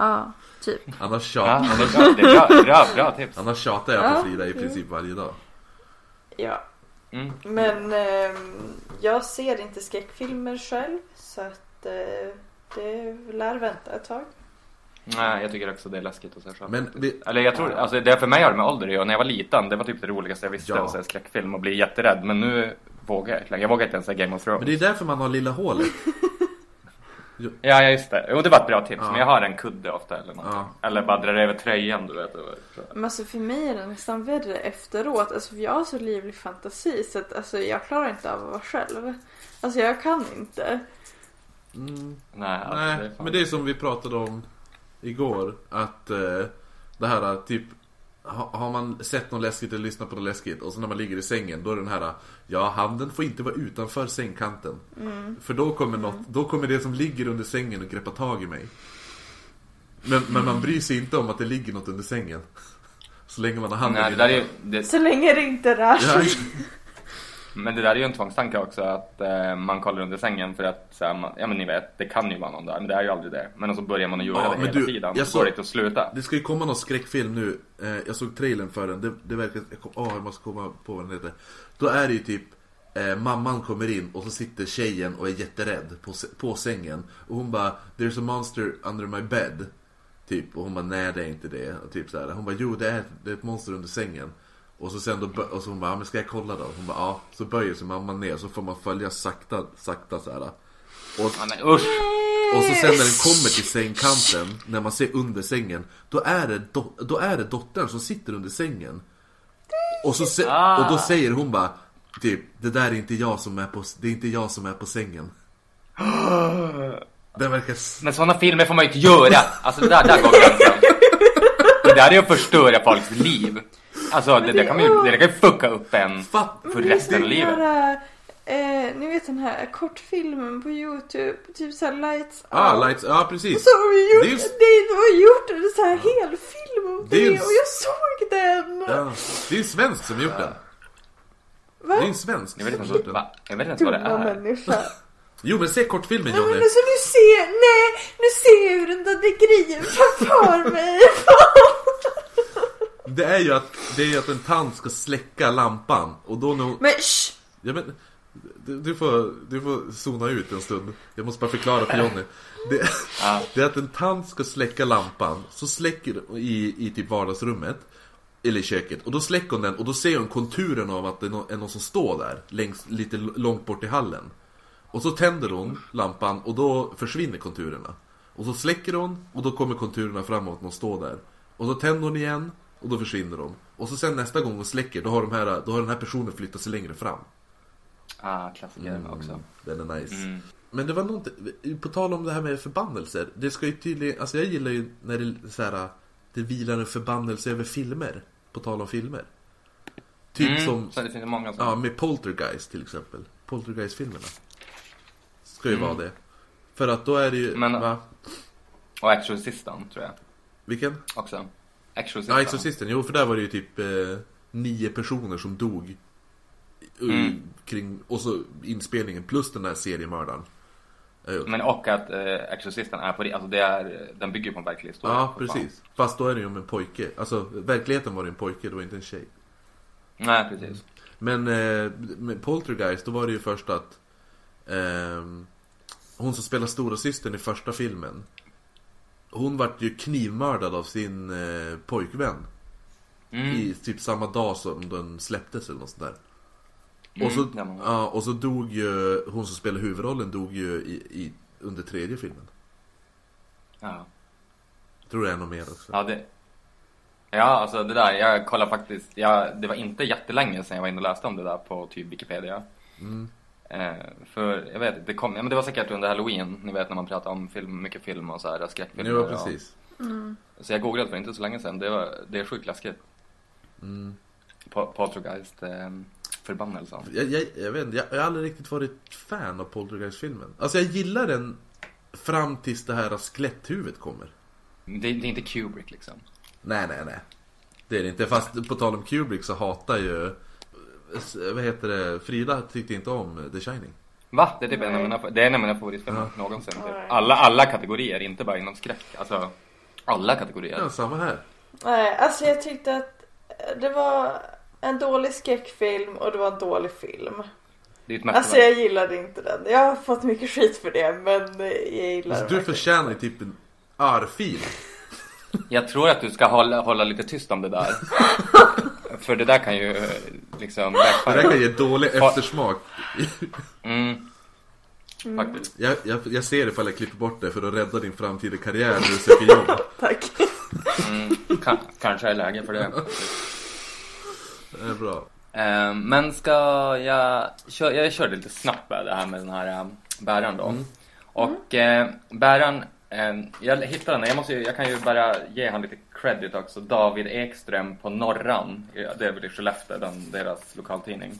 Ja, typ. Annars Ja, tjatar, är bra, det är bra, bra, bra tips. annars tjatar jag Ja. på Frida i princip varje dag. Ja. Mm. Men ehm, jag ser inte skräckfilmer själv. Så att eh, det lär vänta ett tag. Nej, jag tycker också det är läskigt att se själv. Men vi, Eller jag tror, alltså det för mig har det med ålder att göra. När jag var liten, det var typ det roligaste jag visste Ja. att se skräckfilm och bli jätterädd. Men nu vågar jag inte längre. Jag vågar inte ens se Game of Thrones. men det är därför man har lilla hålet. Ja, ja just det. Jo, det var ett bra tips. Ja. Men jag har en kudde ofta eller något. Ja. Eller bara drar över tröjan, du vet. Men alltså för mig är det nästan värre efteråt. Alltså för jag har så livlig fantasi så att alltså, jag klarar inte av att vara själv. Alltså jag kan inte. Mm. Nej, alltså, Nej, det men det är som vi pratade om igår. Att eh, det här typ har man sett något läskigt eller lyssnat på något läskigt och så när man ligger i sängen då är den här Ja, handen får inte vara utanför sängkanten. För då kommer, något, då kommer det som ligger under sängen och greppa tag i mig. Men, men man bryr sig inte om att det ligger något under sängen. Så länge man har handen Nej, det där är det, Så länge det inte rör Ja, sig. Men det där är ju en tvångstanke också att eh, man kollar under sängen för att så här, man, ja men ni vet, det kan ju vara någon där men det är ju aldrig det. Men så börjar man att göra Ja, det hela du, tiden. jag Så går det inte att sluta. Det ska ju komma någon skräckfilm nu. Eh, jag såg trailern för den. Det, det verkar... Åh, jag måste komma på vad den heter. Då är det ju typ... Eh, mamman kommer in och så sitter tjejen och är jätterädd på, på sängen. Och hon bara There's a monster under my bed. Typ. Och hon bara nej det är inte det. Och typ så här. Hon bara jo det är, det är ett monster under sängen. Och så sen då, och så hon bara, men ska jag kolla då? Hon bara, ja. Så böjer sig mamman ner så får man följa sakta, sakta så här. Och, Ja, usch! och så sen när den kommer till sängkanten, när man ser under sängen, då är det, do, då är det dottern som sitter under sängen. Och, så Ah. och då säger hon bara, typ, det där är inte jag som är på, det är inte jag som är på sängen. Den verkar... Men sådana filmer får man ju inte göra! Alltså det där, där går gränsen. Det där är att förstöra folks liv. Alltså det, det kan man ju, det där kan ju fucka upp en Fatt, för resten av livet. här, eh, ni vet den här kortfilmen på Youtube. Typ såhär lights ah, out. lights, ja precis. Så har vi gjort, Det är det, var gjort en så här hel film om Det det, och jag såg den! Ja, det är en svensk som gjort den. Det är Va? en svensk Jag vet inte, va? Jag vet inte vad det Dumma är. människa. Jo men se kortfilmen Nej men Johnny. alltså nu ser, nej, nu ser jag hur den där grejen framför mig. Det är ju att, det är ju att en tant ska släcka lampan och då när hon... Men shh! Ja, men, du, du, får, du får zona ut en stund. Jag måste bara förklara för Jonny. Det, det är att en tant ska släcka lampan, så släcker i, i typ vardagsrummet. Eller i köket. Och då släcker hon den och då ser hon konturen av att det är någon, är någon som står där. Längs, lite långt bort i hallen. Och så tänder hon lampan och då försvinner konturerna. Och så släcker hon och då kommer konturerna fram av att någon står där. Och så tänder hon igen och då försvinner de. Och så sen nästa gång hon släcker då har, de här, då har den här personen flyttat sig längre fram. Ah, klassiker också. Den är nice. Mm. Men det var någonting, på tal om det här med förbannelser. Det ska ju tydligen, alltså jag gillar ju när det så här, det vilar en förbannelse över filmer. På tal om filmer. Typ Mm, som, Så det finns många som... ja med Poltergeist till exempel. Poltergeist-filmerna. Ska ju Mm. vara det. För att då är det ju, Men- va? Och Exorcisten, tror jag. Vilken? Också. Exorcisten. Ja, Exorcisten. Jo, för där var det ju typ eh, nio personer som dog. Mm. Kring, och så inspelningen plus den där seriemördaren. Eh, Men och att eh, Exorcisten är på det, alltså det är, den bygger på en verklig historia. Ja, för fan. precis. Fast då är det ju om en pojke. Alltså, verkligheten var det en pojke, det var inte en tjej. Nej, precis. Men eh, med Poltergeist, då var det ju först att ehm, hon som spelar stora systern i första filmen Hon vart ju knivmördad av sin eh, pojkvän Mm. i typ samma dag som den släpptes eller något sånt där. Och så, ja, och så dog ju, hon som spelar huvudrollen dog ju i, i, under tredje filmen. Ja. Jag tror det är något mer också. Ja, det... Ja, alltså det där, jag kollar faktiskt, jag, det var inte jättelänge sedan jag var inne och läste om det där på typ Wikipedia. Mm. Eh, för jag vet det kom, ja, men det var säkert under halloween, ni vet när man pratar om film, mycket film och så här skräckfilmer. Ja, och- precis. Så jag googlade för inte så länge sedan, det, var, det är sjukt läskigt. Mm. Po- Poltergeist, eh, förbannelsen. Jag, jag, jag vet inte, jag, jag har aldrig riktigt varit fan av Poltergeist-filmen. Alltså jag gillar den fram tills det här skeletthuvudet kommer. Det, det är inte Kubrick liksom. Nej, nej, nej. Det är det inte. Fast på tal om Kubrick så hatar ju... eh, Vad heter det? Frida tyckte inte om eh, The Shining. Va? Det är typ en av mina, det är en av mina favoritfilmer Ja. någonsin. Typ. Alla, alla kategorier, inte bara inom skräck. Alltså, alla kategorier. Ja, samma här. Nej, alltså jag tyckte att det var en dålig skräckfilm och det var en dålig film. Alltså jag gillade inte den. Jag har fått mycket skit för det men jag gillar den Alltså, du verkligen. förtjänar ju typ en örfil. Jag tror att du ska hålla, hålla lite tyst om det där. För det där kan ju liksom Det där backfire. kan ge dålig eftersmak. Mm. Faktiskt. Jag, jag, jag ser ifall jag klipper bort det för att rädda din framtida karriär när du söker jobb. Tack. Mm. Ka- kanske är läge för det. Det är bra. Eh, men ska jag... Kör, jag körde lite snabbt det här med den här eh, bäraren då. Och eh, bäraren... Eh, jag hittade den. Jag, måste, jag kan ju bara ge han lite credit också. David Ekström på Norran. Det är väl i Skellefteå, den, deras lokaltidning.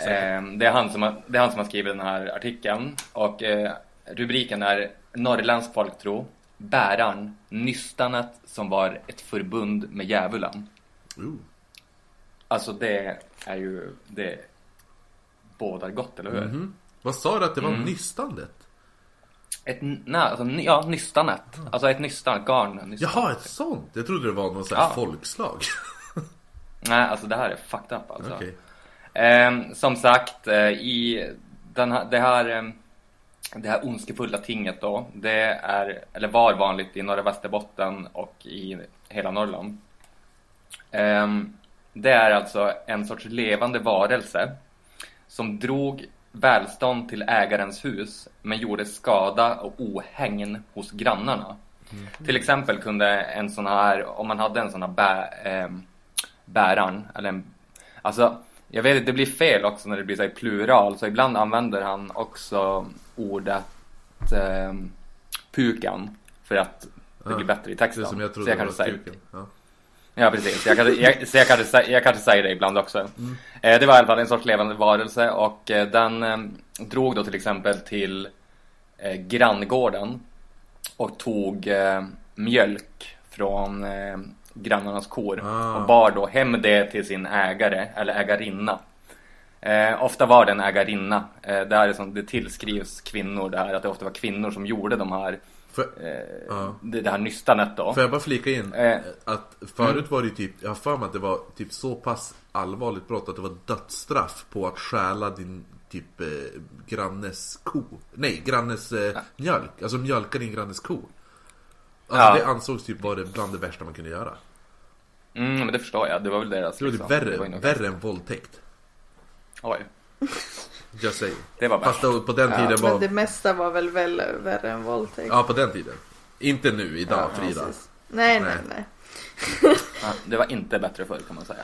Eh, det, är han som har, det är han som har skrivit den här artikeln. Och eh, rubriken är Norrländsk folktro. Bäraren, nystanet som var ett förbund med djävulen. Ooh. Alltså det är ju, det bådar gott, eller hur? Mhm. Vad sa du att det var Mm. nystandet? Ett, nej, alltså, ja, nystanet. Alltså ett nystan, garn. Nystan. Jaha, ett sånt? Jag trodde det var någon sån här Ja. folkslag. Nej, alltså det här är fucked up alltså. Okej. Ehm, som sagt, eh, i den här, det här ehm, det här ondskefulla tinget då, det är, eller var vanligt i norra Västerbotten och i hela Norrland. Ehm, det är alltså en sorts levande varelse som drog välstånd till ägarens hus men gjorde skada och ohägn hos grannarna. Till exempel kunde en sån här, om man hade en sån här bä, ehm, bäraren, eller en, alltså jag vet det blir fel också när det blir så plural så ibland använder han också ordet ehm, pukan för att det blir bättre i Det texten. som jag Så trodde jag var kuken. Ja. Ja precis, jag kanske, jag, så jag kanske, jag kanske säger det ibland också. Eh, det var i alla fall en sorts levande varelse och eh, den eh, drog då till exempel till eh, granngården och tog eh, mjölk från eh, grannarnas kor Ah. och bar då hem det till sin ägare eller ägarinna. Eh, ofta var det en ägarinna. Det, här är som, det tillskrivs kvinnor det här att det ofta var kvinnor som gjorde de här, För, eh, Ja. det, det här nystanet då. Får jag bara flika in? Eh. Att förut var det typ, jag har för mig att det var typ så pass allvarligt brott att det var dödsstraff på att stjäla din typ eh, grannes ko. Nej, grannes eh, mjölk. Alltså mjölka din grannes ko. Alltså Ja. det ansågs typ vara bland det värsta man kunde göra. Mm, men det förstår jag. Det var väl deras Det var typ liksom. värre, Det var värre än våldtäkt. Oj, Just saying. det var Fast värst. då, på den Ja, tiden var... Men det mesta var väl, väl värre än våldtäkt. Ja, på den tiden. Inte nu, idag, Frida. precis. Nej, nej, Nej. nej. Ja, det var inte bättre förr kan man säga.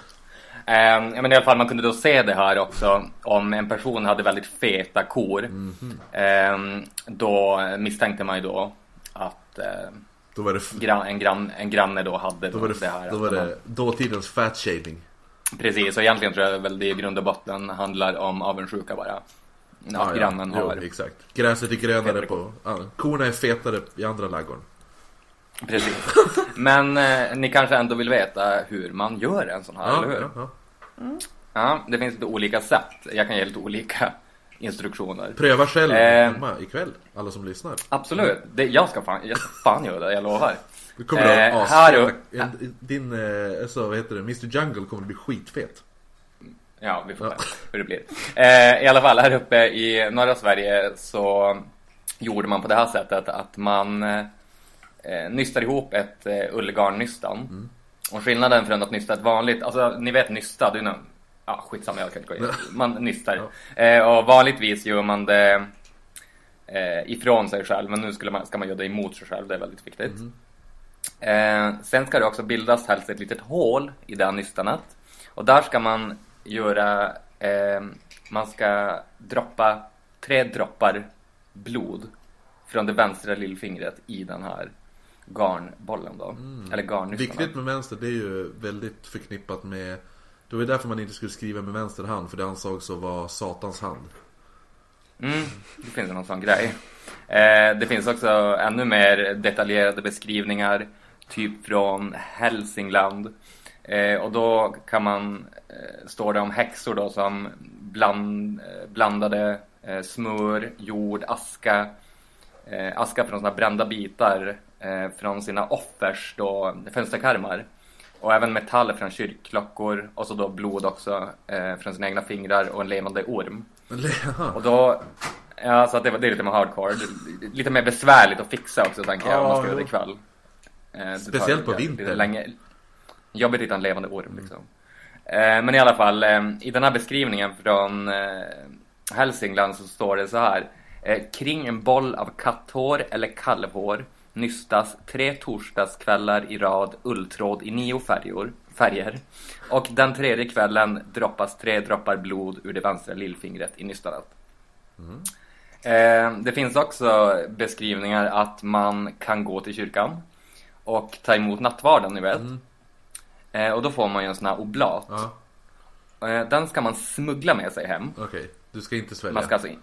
Ja, men i alla fall, man kunde då se det här också om en person hade väldigt feta kor. Mhm. Ehm, då misstänkte man ju då att eh, Då var det, gran, en, gran, en granne då hade då var det, det, här. då var man- det dåtidens fat shaming. Precis, och egentligen tror jag väl det i grund och botten handlar om avundsjuka bara. Att Ja, ja. grannen Jo, har... exakt. Gräset är grönare på... Ja, korna är fetare i andra ladugården. Precis. Men eh, ni kanske ändå vill veta hur man gör en sån här, Ja, eller hur? ja, ja. Ja, det finns lite olika sätt. Jag kan ge lite olika instruktioner. Pröva själv Eh. hemma ikväll, alla som lyssnar. Absolut. Det, jag, ska fan, jag ska fan göra det, jag lovar. Det kommer Eh, att en, Din, eh, alltså, vad heter det, Mr Jungle kommer att bli skitfet. Ja, vi får Ja. se hur det blir. Eh, I alla fall, här uppe i norra Sverige så gjorde man på det här sättet att man eh, nystar ihop ett eh, ullgarnnystan. Och skillnaden från att nysta ett vanligt, alltså ni vet nysta, det är nog, Ja, skitsamma, jag kan inte gå in. Man nystar. Eh, och vanligtvis gör man det eh, ifrån sig själv, men nu skulle man, ska man göra det emot sig själv, det är väldigt viktigt. Eh, sen ska det också bildas helst ett litet hål i det här nystanet. Och där ska man göra, eh, man ska droppa tre droppar blod från det vänstra lillfingret i den här garnbollen då. Eller garnnystanet. Viktigt med vänster, det är ju väldigt förknippat med... Det var därför man inte skulle skriva med vänster hand, för det ansågs att vara satans hand. Mm, det finns någon sån grej. Eh, det finns också ännu mer detaljerade beskrivningar, typ från Hälsingland. Eh, och då kan man, eh, står det om häxor då som bland, eh, blandade eh, smör, jord, aska, eh, aska från såna brända bitar eh, från sina offers då, fönsterkarmar. Och även metall från kyrkklockor och så då blod också eh, från sina egna fingrar och en levande orm. Och då, ja så att det, var- det är lite mer hardcore. Lite mer besvärligt att fixa också tänker jag om man ska göra det ikväll. Eh, det tar Speciellt på lite vintern. Jobbigt att hitta en levande orm liksom. Eh, men i alla fall, eh, i den här beskrivningen från eh, Hälsingland så står det så här. Eh, kring en boll av katthår eller kalvhår nystas tre torsdagskvällar i rad ulltråd i nio färger, färger. Och den tredje kvällen droppas tre droppar blod ur det vänstra lillfingret i nystanet. Eh, det finns också beskrivningar att man kan gå till kyrkan och ta emot nattvarden, ni vet. Eh, och då får man ju en sån här oblat. Ja, Eh, den ska man smuggla med sig hem. okej. Du ska inte svälja. Man ska, alltså in,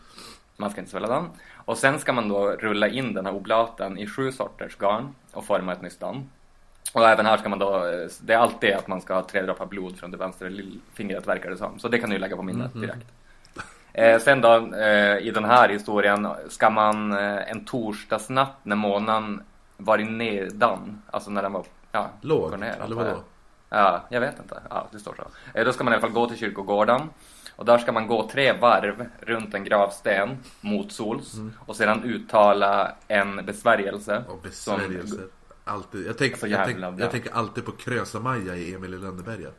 man ska inte svälja den. Och sen ska man då rulla in den här oblaten i sju sorters garn och forma ett nystan. Och även här ska man då, eh, det är alltid att man ska ha tre droppar blod från det vänstra lillfingret verkar det som. Så det kan du lägga på minnet direkt. Eh, sen då eh, i den här historien ska man eh, en torsdagsnatt när månen varit nedan, alltså när den var, ja, Låg, ner, eller vadå? Ja, jag vet inte. Ja, det står så. Eh, Då ska man i alla fall gå till kyrkogården. Och där ska man gå tre varv runt en gravsten mot sols. Mm. Och sedan uttala en besvärjelse. Och besvärjelser. Alltid. Jag, tänker, Så jag, jävla tänker, bra. jag tänker alltid på Krösa-Maja i Emil i Lönneberga.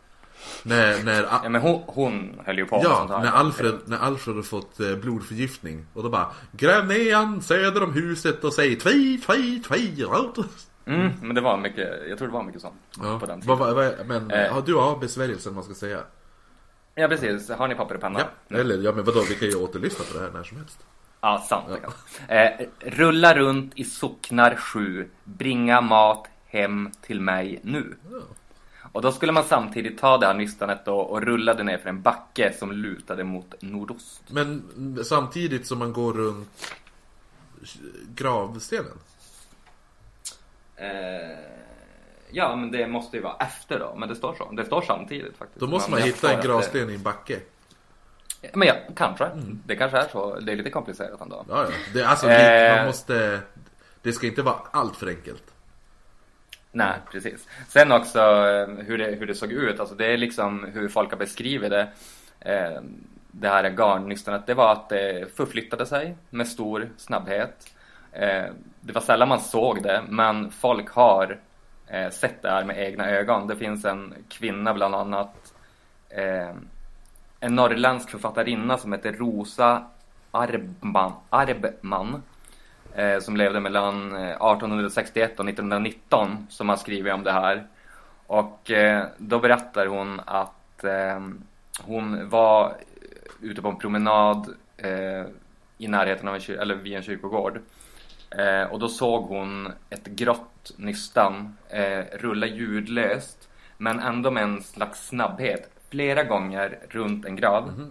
När, när, Ja, men hon, hon höll ju på ja, när Alfred, när Alfred har fått eh, blodförgiftning. Och då bara Gräv nedan söder om huset och säg tvi, tvi, tvi. Mm, men det var mycket, jag tror det var mycket sånt Ja, på den tiden. vad, vad, men Eh. har du har besvärjelsen man ska säga? Ja, precis. Har ni papper och penna? Ja, eller ja men vadå, vi kan ju återlyssna på det här när som helst. Ja, sant. man. Eh, rulla runt i socknar sju, bringa mat hem till mig nu. Och då skulle man samtidigt ta det här nystanet då och rulla det ner för en backe som lutade mot nordost. Men mm, samtidigt som man går runt gravstenen? Eh, ja, men det måste ju vara efter då. Men det står så. Det står samtidigt faktiskt. Då måste man jag hitta en gravsten i en backe. Men ja, kanske. Det kanske är så. Det är lite komplicerat ändå. Ja, ja. Det, alltså, Eh. man måste... Det ska inte vara allt för enkelt. Nej, precis. Sen också eh, hur det, hur det såg ut. Alltså det är liksom hur folk har beskrivit det. Eh, det här garnnystanet. Det var att det förflyttade sig med stor snabbhet. Det var sällan man såg det, men folk har eh, sett det här med egna ögon. Det finns en kvinna bland annat. Eh, en norrländsk författarinna som heter Rosa Arbman, Arbman eh, som levde mellan eh, 1861 och 1919 som har skrivit om det här. Och eh, då berättar hon att eh, hon var ute på en promenad eh, i närheten av en kyr- eller vid en kyrkogård. Eh, och då såg hon ett grått nystan eh, rulla ljudlöst men ändå med en slags snabbhet flera gånger runt en grav.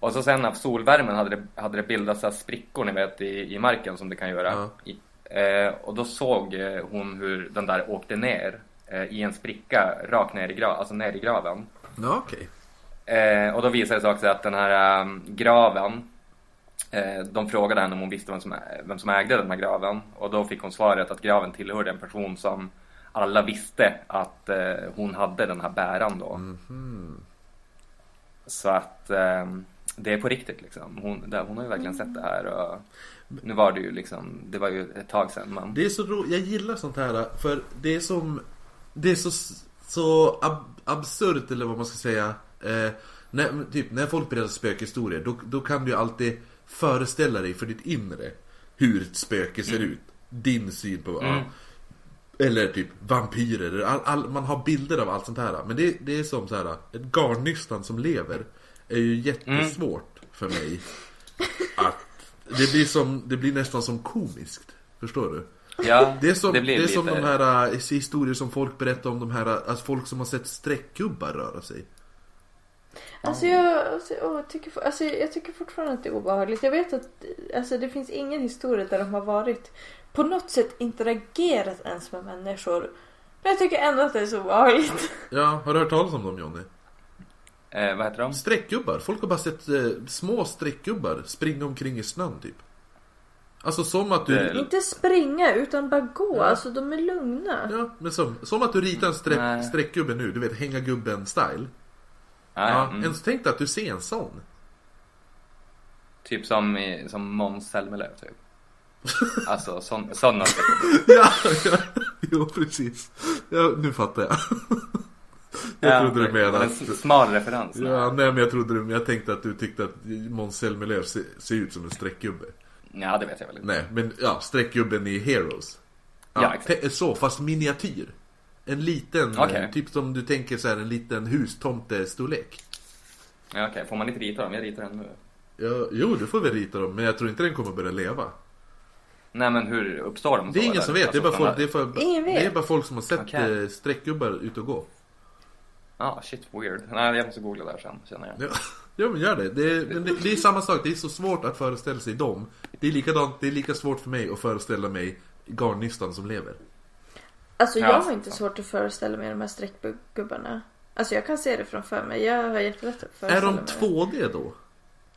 Och så sen av solvärmen hade det, hade det bildats så sprickor ni vet i, i marken som det kan göra. Ja. I, eh, och då såg eh, hon hur den där åkte ner eh, i en spricka rakt ner i, gra- alltså ner i graven. Ja, okej. Eh, och då visade det sig också att den här eh, graven De frågade henne om hon visste vem som, vem som ägde den här graven. Och då fick hon svaret att graven tillhörde en person som alla visste att eh, hon hade den här bäran då. Så att eh, det är på riktigt liksom. Hon, där, hon har ju verkligen sett det här och Nu var det ju liksom, det var ju ett tag sedan men Det är så ro... Jag gillar sånt här för det är som... Det är så, så ab, absurt eller vad man ska säga. Eh, När, typ, när folk berättar spökhistorier, då, då kan du ju alltid föreställa dig för ditt inre hur ett spöke ser ut. Din syn på... Ja, eller typ vampyrer, all, all, man har bilder av allt sånt här. Men det, det är som så här, ett garnnystan som lever är ju jättesvårt för mig. Att det blir, som, det blir nästan som komiskt. Förstår du? Ja, Det är som, det blir är som lite- de här äh, historier som folk berättar om de här, alltså folk som har sett streckgubbar röra sig. Alltså jag, alltså, jag, tycker, alltså jag tycker fortfarande att det är obehagligt. Jag vet att alltså, det finns ingen historia där de har varit på något sätt interagerat ens med människor. Men jag tycker ändå att det är så obehagligt. Ja, har du hört talas om dem Jonny? Eh, vad heter de? Streckgubbar, folk har bara sett eh, små streckgubbar springa omkring i snön typ. Alltså som att du... Det- Inte springa utan bara gå. Ja. Alltså de är lugna. Ja, men som, som att du ritar en streck, streckgubbe nu, du vet hänga gubben style. Ja, Ja, mm. ens tänk dig att du ser en sån. Typ som, i, som Måns Zelmerlöw typ. Alltså sån, sådana ja, ja, jo precis. Ja, nu fattar jag. jag trodde du menade En att... smal referens. Ja, nej men jag trodde du, jag tänkte att du tyckte att Måns Zelmerlöw ser, ser ut som en streckgubbe. ja, det vet jag väl inte. Nej, men ja, streckgubben i Heroes. Ja, exakt. te- Så, fast miniatyr. En liten, Okej. eh, typ som du tänker så här, en liten hustomtestorlek. Ja, Okej, får man inte rita dem? Jag ritar den nu. Ja, jo, du får väl rita dem, men jag tror inte den kommer börja leva. Nej men hur uppstår de så? Det är ingen som vet, det är bara folk, det är, för, Ingen vet. det är bara folk som har sett Okej. eh, streckgubbar ut och gå. Ah, shit weird. Nej, jag måste googla där sen, känner jag. Ja, ja men gör det. Det är, men det. det är samma sak, det är så svårt att föreställa sig dem. Det är likadant, det är lika svårt för mig att föreställa mig garnnystan som lever. Alltså Ja, jag har inte svårt att föreställa mig de här streckgubbarna. Alltså jag kan se det framför mig. Jag har jättelätt att Är föreställa de mig 2D då?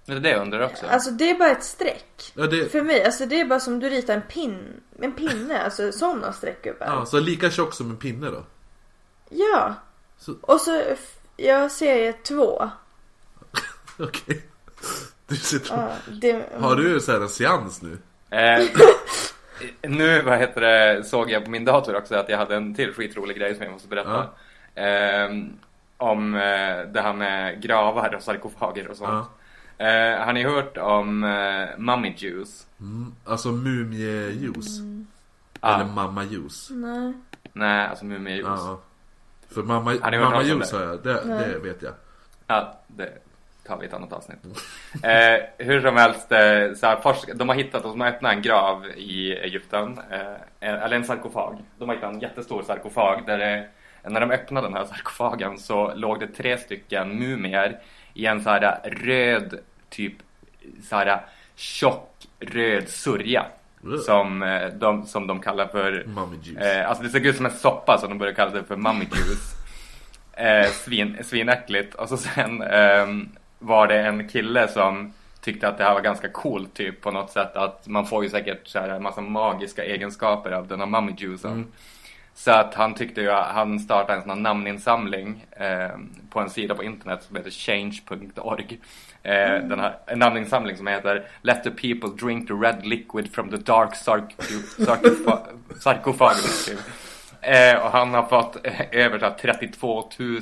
Det är det jag undrar också. Alltså det är bara ett streck. Ja, det, För mig, alltså det är bara som du ritar en pin, en pinne, alltså sådana streckgubbar. ja, så lika tjock som en pinne då? Ja. Så- Och så, jag serie två. Okej. Du sitter... Ja, det, Har du så här en seans nu? Eh, nu, vad heter det, såg jag på min dator också att jag hade en till skitrolig grej som jag måste berätta. Eh, om eh, det här med gravar och sarkofager och sånt. Eh, har ni hört om eh, mummy juice? Mm, alltså mumiejuice. Ah. Eller mamma-juice. Nej. Nej, alltså mumiejuice. Ja. Ja. För mamma, Har mamma-juice det? har jag, det, det vet jag. det tar vi ett annat avsnitt. Eh, hur som helst, eh, så här, forsk- de har hittat, de har öppnat en grav i Egypten. Eh, eller en sarkofag. De har hittat en jättestor sarkofag där det, när de öppnade den här sarkofagen så låg det tre stycken mumier i en så här röd, typ så här tjock röd sörja. Som, eh, de, som de kallar för Mummy juice. Eh, alltså det såg ut som en soppa så de började kalla det för mummy juice. Eh, svin, svinäckligt. Och så sen ehm, var det en kille som tyckte att det här var ganska coolt typ på något sätt. Att man får ju säkert så här, en massa magiska egenskaper av den här mummy juicen. Så att han tyckte ju att han startade en sån här namninsamling eh, på en sida på internet som heter change.org. Eh, Den här, en namninsamling som heter Let the people drink the red liquid from the dark sarcophagus. Typ. Eh, och han har fått eh, över så här 32 000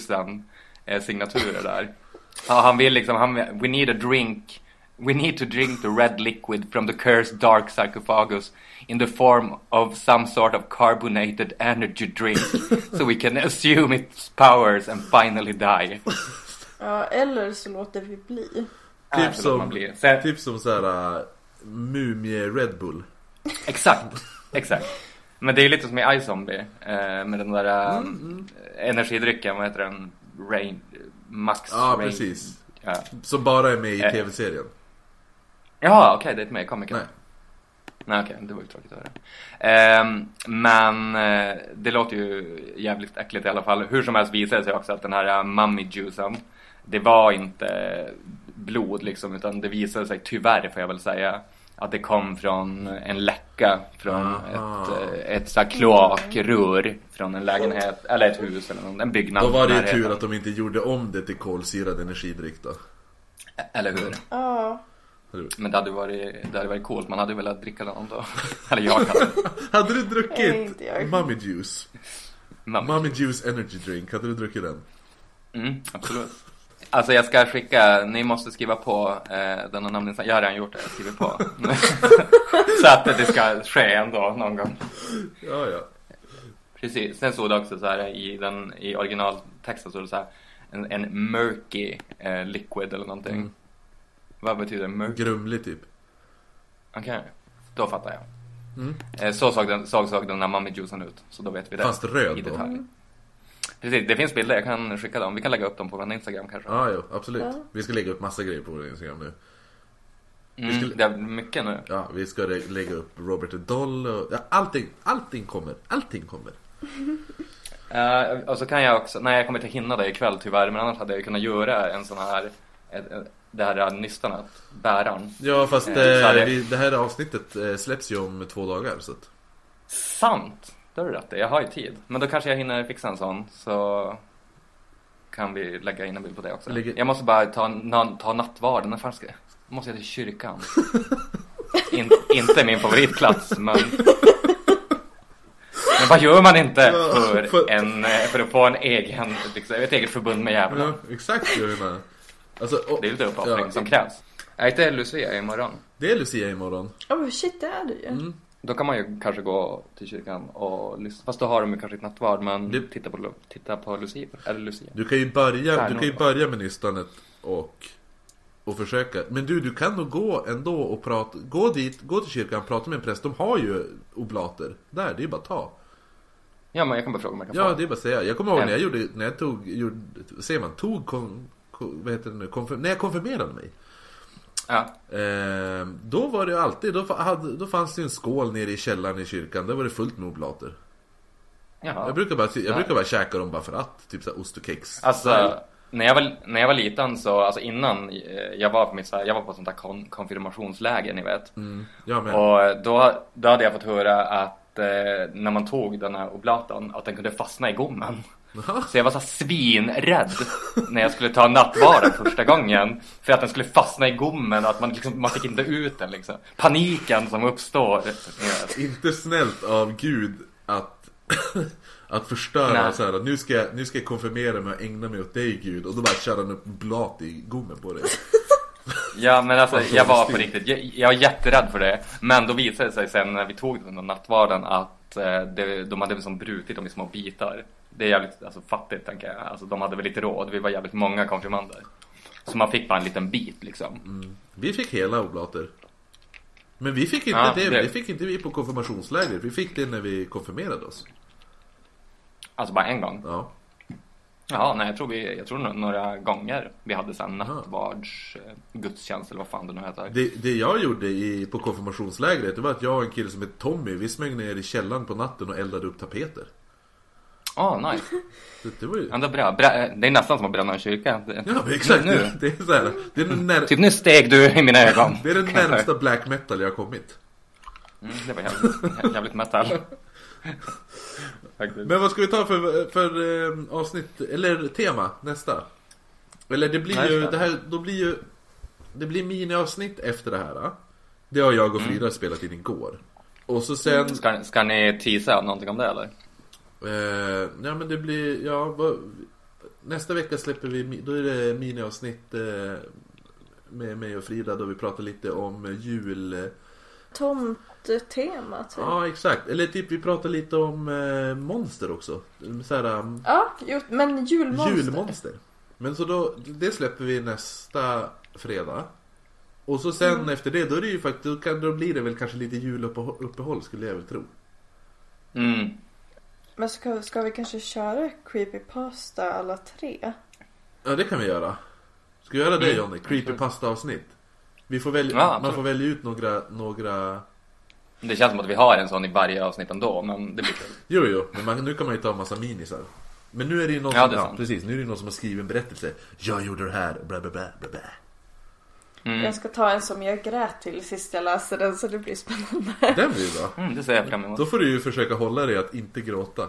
eh, signaturer där. Ja, han vill liksom, han, we need a drink We need to drink the red liquid from the cursed dark sarcophagus in the form of some sort of carbonated energy drink so we can assume its powers and finally die. Ja, eller så låter vi bli. Äh, Typ så som. Sen, typ som såhär uh, Mumie Red Bull. Exakt, exakt. Men det är lite som i iZombie eh, med den där eh, energidrycken, vad heter den? Rain, Max Ja, Rain. precis. Ja, Som bara är med i Eh. tv-serien. Jaha, okej, det är ett med i komikern. Nej. Nej, okej, det var ju tråkigt att höra. Ehm, men eh, det låter ju jävligt äckligt i alla fall. Hur som helst visade det sig också att den här uh, mummy juicen, det var inte blod liksom, utan det visade sig tyvärr, får jag väl säga, att det kom från en läcka från Aha. ett, eh, ett så här kloakrör från en lägenhet, eller ett hus eller någon, en byggnad. Då var det närheten. tur att de inte gjorde om det till kolsyrad energidryck då. Eller hur? Ja. Men det hade varit, det hade varit coolt, man hade velat dricka den då. eller jag hade. Hade du druckit. Mummy Juice? Mummy Mummy Juice Energy Drink, hade du druckit den? Mm, absolut. Alltså jag ska skicka, ni måste skriva på eh, denna namninsamling. Jag har redan gjort det, jag skriver på. så att det ska ske ändå någon gång. Ja, ja. Precis. Sen stod det också så här i, den, i originaltexten stod det så här en, en murky eh, liquid eller någonting. Mm. Vad betyder murky? Grumlig typ. Okej, då fattar jag. Mm. Eh, så såg den, så såg den där mummy-juicen ut. Så då vet vi det. Fast röd i då. Precis, det finns bilder. Jag kan skicka dem. Vi kan lägga upp dem på vår Instagram kanske. Ja, jo, absolut. Ja. Vi ska lägga upp massa grejer på vår Instagram nu. Mm, skulle- Det är mycket nu. Ja, vi ska lägga upp Robert Doll och... Ja, allting, allting kommer. Allting kommer. Eh, och så kan jag också, nej jag kommer inte hinna det ikväll tyvärr, men annars hade jag kunnat göra en sån här, det här nystanet, bäraren. Ja, fast Eh, eh, så är det- vi, det här avsnittet eh, släpps ju om två dagar. Så att... Sant! Det har du rätt i, jag har ju tid. Men då kanske jag hinner fixa en sån, så kan vi lägga in en bild på det också. Lägger- Jag måste bara ta, na, ta nattvarden, när fan ska jag? måste jag till kyrkan. In, inte min favoritplats, men... Men vad gör man inte för, för- en, för att få en egen, liksom, ett eget förbund med djävulen? Ja, exakt jag menar. Alltså, och, Det är lite uppoffring Ja. som krävs. Är inte Lucia imorgon? det är Lucia imorgon. Oh shit, det är det ju. Mm. Då kan man ju kanske gå till kyrkan och lyssna. Fast då har de ju kanske inte nattvard, men Det- titta på, titta på Lucia. Eller Lucia. Du kan ju börja, Stjärnor. du kan ju börja med nystanet och, och försöka. Men du, du kan nog gå ändå och prata. Gå dit, gå till kyrkan, prata med en präst. De har ju oblater. Där, det är bara att ta. Ja, men jag kan bara fråga om jag kan Ja, få. det är bara att säga. Jag kommer ihåg när jag gjorde, när jag tog, gjorde, säger man, tog, kon, kon, vad heter det nu, konfir, när jag konfirmerade mig. Ja. Eh, då var det ju alltid, då, hade, då fanns det en skål nere i källaren i kyrkan. Där var det fullt med oblater. Jaha. Jag brukar bara, jag Ja. brukar bara käka dem bara för att. Typ såhär ost och kex. Alltså, när jag, var, när jag var liten så, alltså innan eh, jag var på mitt så här, jag var på sånt där kon, konfirmationsläger, ni vet. Mm, jag med. Och då, då hade jag fått höra att eh, när man tog den här oblaten, att den kunde fastna i gommen. Så jag var så svinrädd när jag skulle ta nattvarden första gången. För att den skulle fastna i gommen och att man, liksom, man fick inte ut den liksom. Paniken som uppstår. Inte snällt av Gud att, att förstöra Nej. så här. Nu ska, jag, nu ska jag konfirmera mig och ägna mig åt dig Gud. Och då bara kör han upp blat i gommen på dig. Ja men alltså Vad jag var på riktigt, jag, jag var jätterädd för det. Men då visade det sig sen när vi tog den där nattvarden att eh, det, de hade liksom brutit dem i små bitar. Det är jävligt alltså, fattigt tänker jag. Alltså de hade väl lite råd, vi var jävligt många konfirmander. Så man fick bara en liten bit liksom. Vi fick hela oblater. Men vi fick inte Ja, det, det- det fick inte vi på konfirmationslägret. Vi fick det när vi konfirmerade oss. Alltså bara en gång. Ja. Ja, nej jag tror, vi, jag tror några gånger vi hade sån nattvards eh, eller vad fan det nu heter. Det, det jag gjorde i, på konfirmationslägret det var att jag och en kille som hette Tommy, vi smög ner i källaren på natten och eldade upp tapeter. Åh, oh, nice. Det, det var ju... Är bra. Brä- det är nästan som att bränna en kyrka. Ja exakt, Nu, det, det är så här, det är när, Typ nu steg du i mina ögon. det är den närmsta black metal jag har kommit. Mm, det var jävligt, jävligt metal. Faktiskt. Men vad ska vi ta för, för eh, avsnitt, eller tema nästa? Eller det blir Nej, ju, det här, då blir ju Det blir miniavsnitt efter det här då. Det har jag och Frida spelat in igår Och så sen Ska, ska ni teasa någonting om det eller? eh, Ja men det blir, ja vad, Nästa vecka släpper vi, då är det miniavsnitt eh, Med mig och Frida då vi pratar lite om jul Tomttema typ. Ja exakt, eller typ vi pratar lite om eh, monster också Såhär um, Ja, jo, men julmonster. Julmonster. Men så då, det släpper vi nästa fredag. Och så sen Mm. efter det, då är det ju faktiskt, då, kan, då blir det väl kanske lite juluppehåll skulle jag väl tro. Mm. Men ska, ska vi kanske köra creepypasta alla tre? Ja det kan vi göra. Ska vi göra det Mm. Johnny? Creepypasta avsnitt. Vi får välja, Ja, man får välja ut några, några Det känns som att vi har en sån i varje avsnitt ändå, men det blir kul. Jo jo, men man, nu kan man ju ta en massa minisar. Men nu är det ju någon Ja, som, det ja, precis, nu är det någon som har skrivit en berättelse. Jag gjorde det här, bla bla bla bla bla. Mm. Jag ska ta en som jag grät till sist jag läste den så det blir spännande. Den blir bra. Mm, det ser jag fram emot. Då får du ju försöka hålla dig att inte gråta.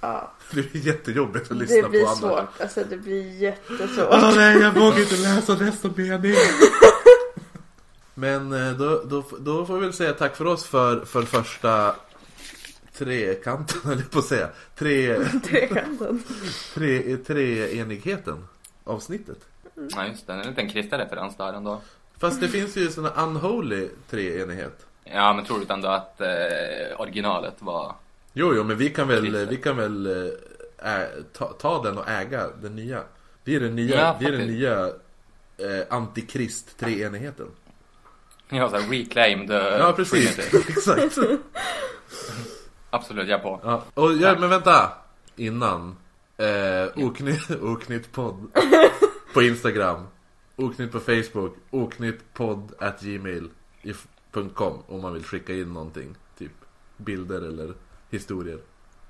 Ja, Det blir jättejobbigt att lyssna det blir på andra. svårt. Alltså det blir jättesvårt. Åh nej, jag vågar inte läsa nästa mening. Men eh, då, då, då får vi väl säga tack för oss för, för första trekanten, jag på att säga. Tre, Trekanten. tre, treenigheten avsnittet. Ja, just det. En liten kristen referens där ändå. Fast det finns ju här unholy treenighet. Ja, men tror du ändå att eh, originalet var... Jo, jo, men vi kan väl, vi kan väl äh, ä, ta, ta den och äga den nya. Vi är den nya, Ja, vi är den nya eh, antikrist treenigheten. Ja, så här, reclaim the Ja, precis. Exakt. Absolut, jag är på. Ja, och ja, men vänta! Innan. Eh, oknytt, oknytt podd på Instagram. Oknytt på Facebook. Oknyttpodd at gmail.com om man vill skicka in någonting. Typ bilder eller historier.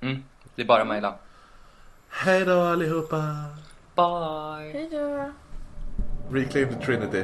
Mm. Det är bara att mejla. Hej då allihopa! Bye! Hejdå. Reclaim the Trinity.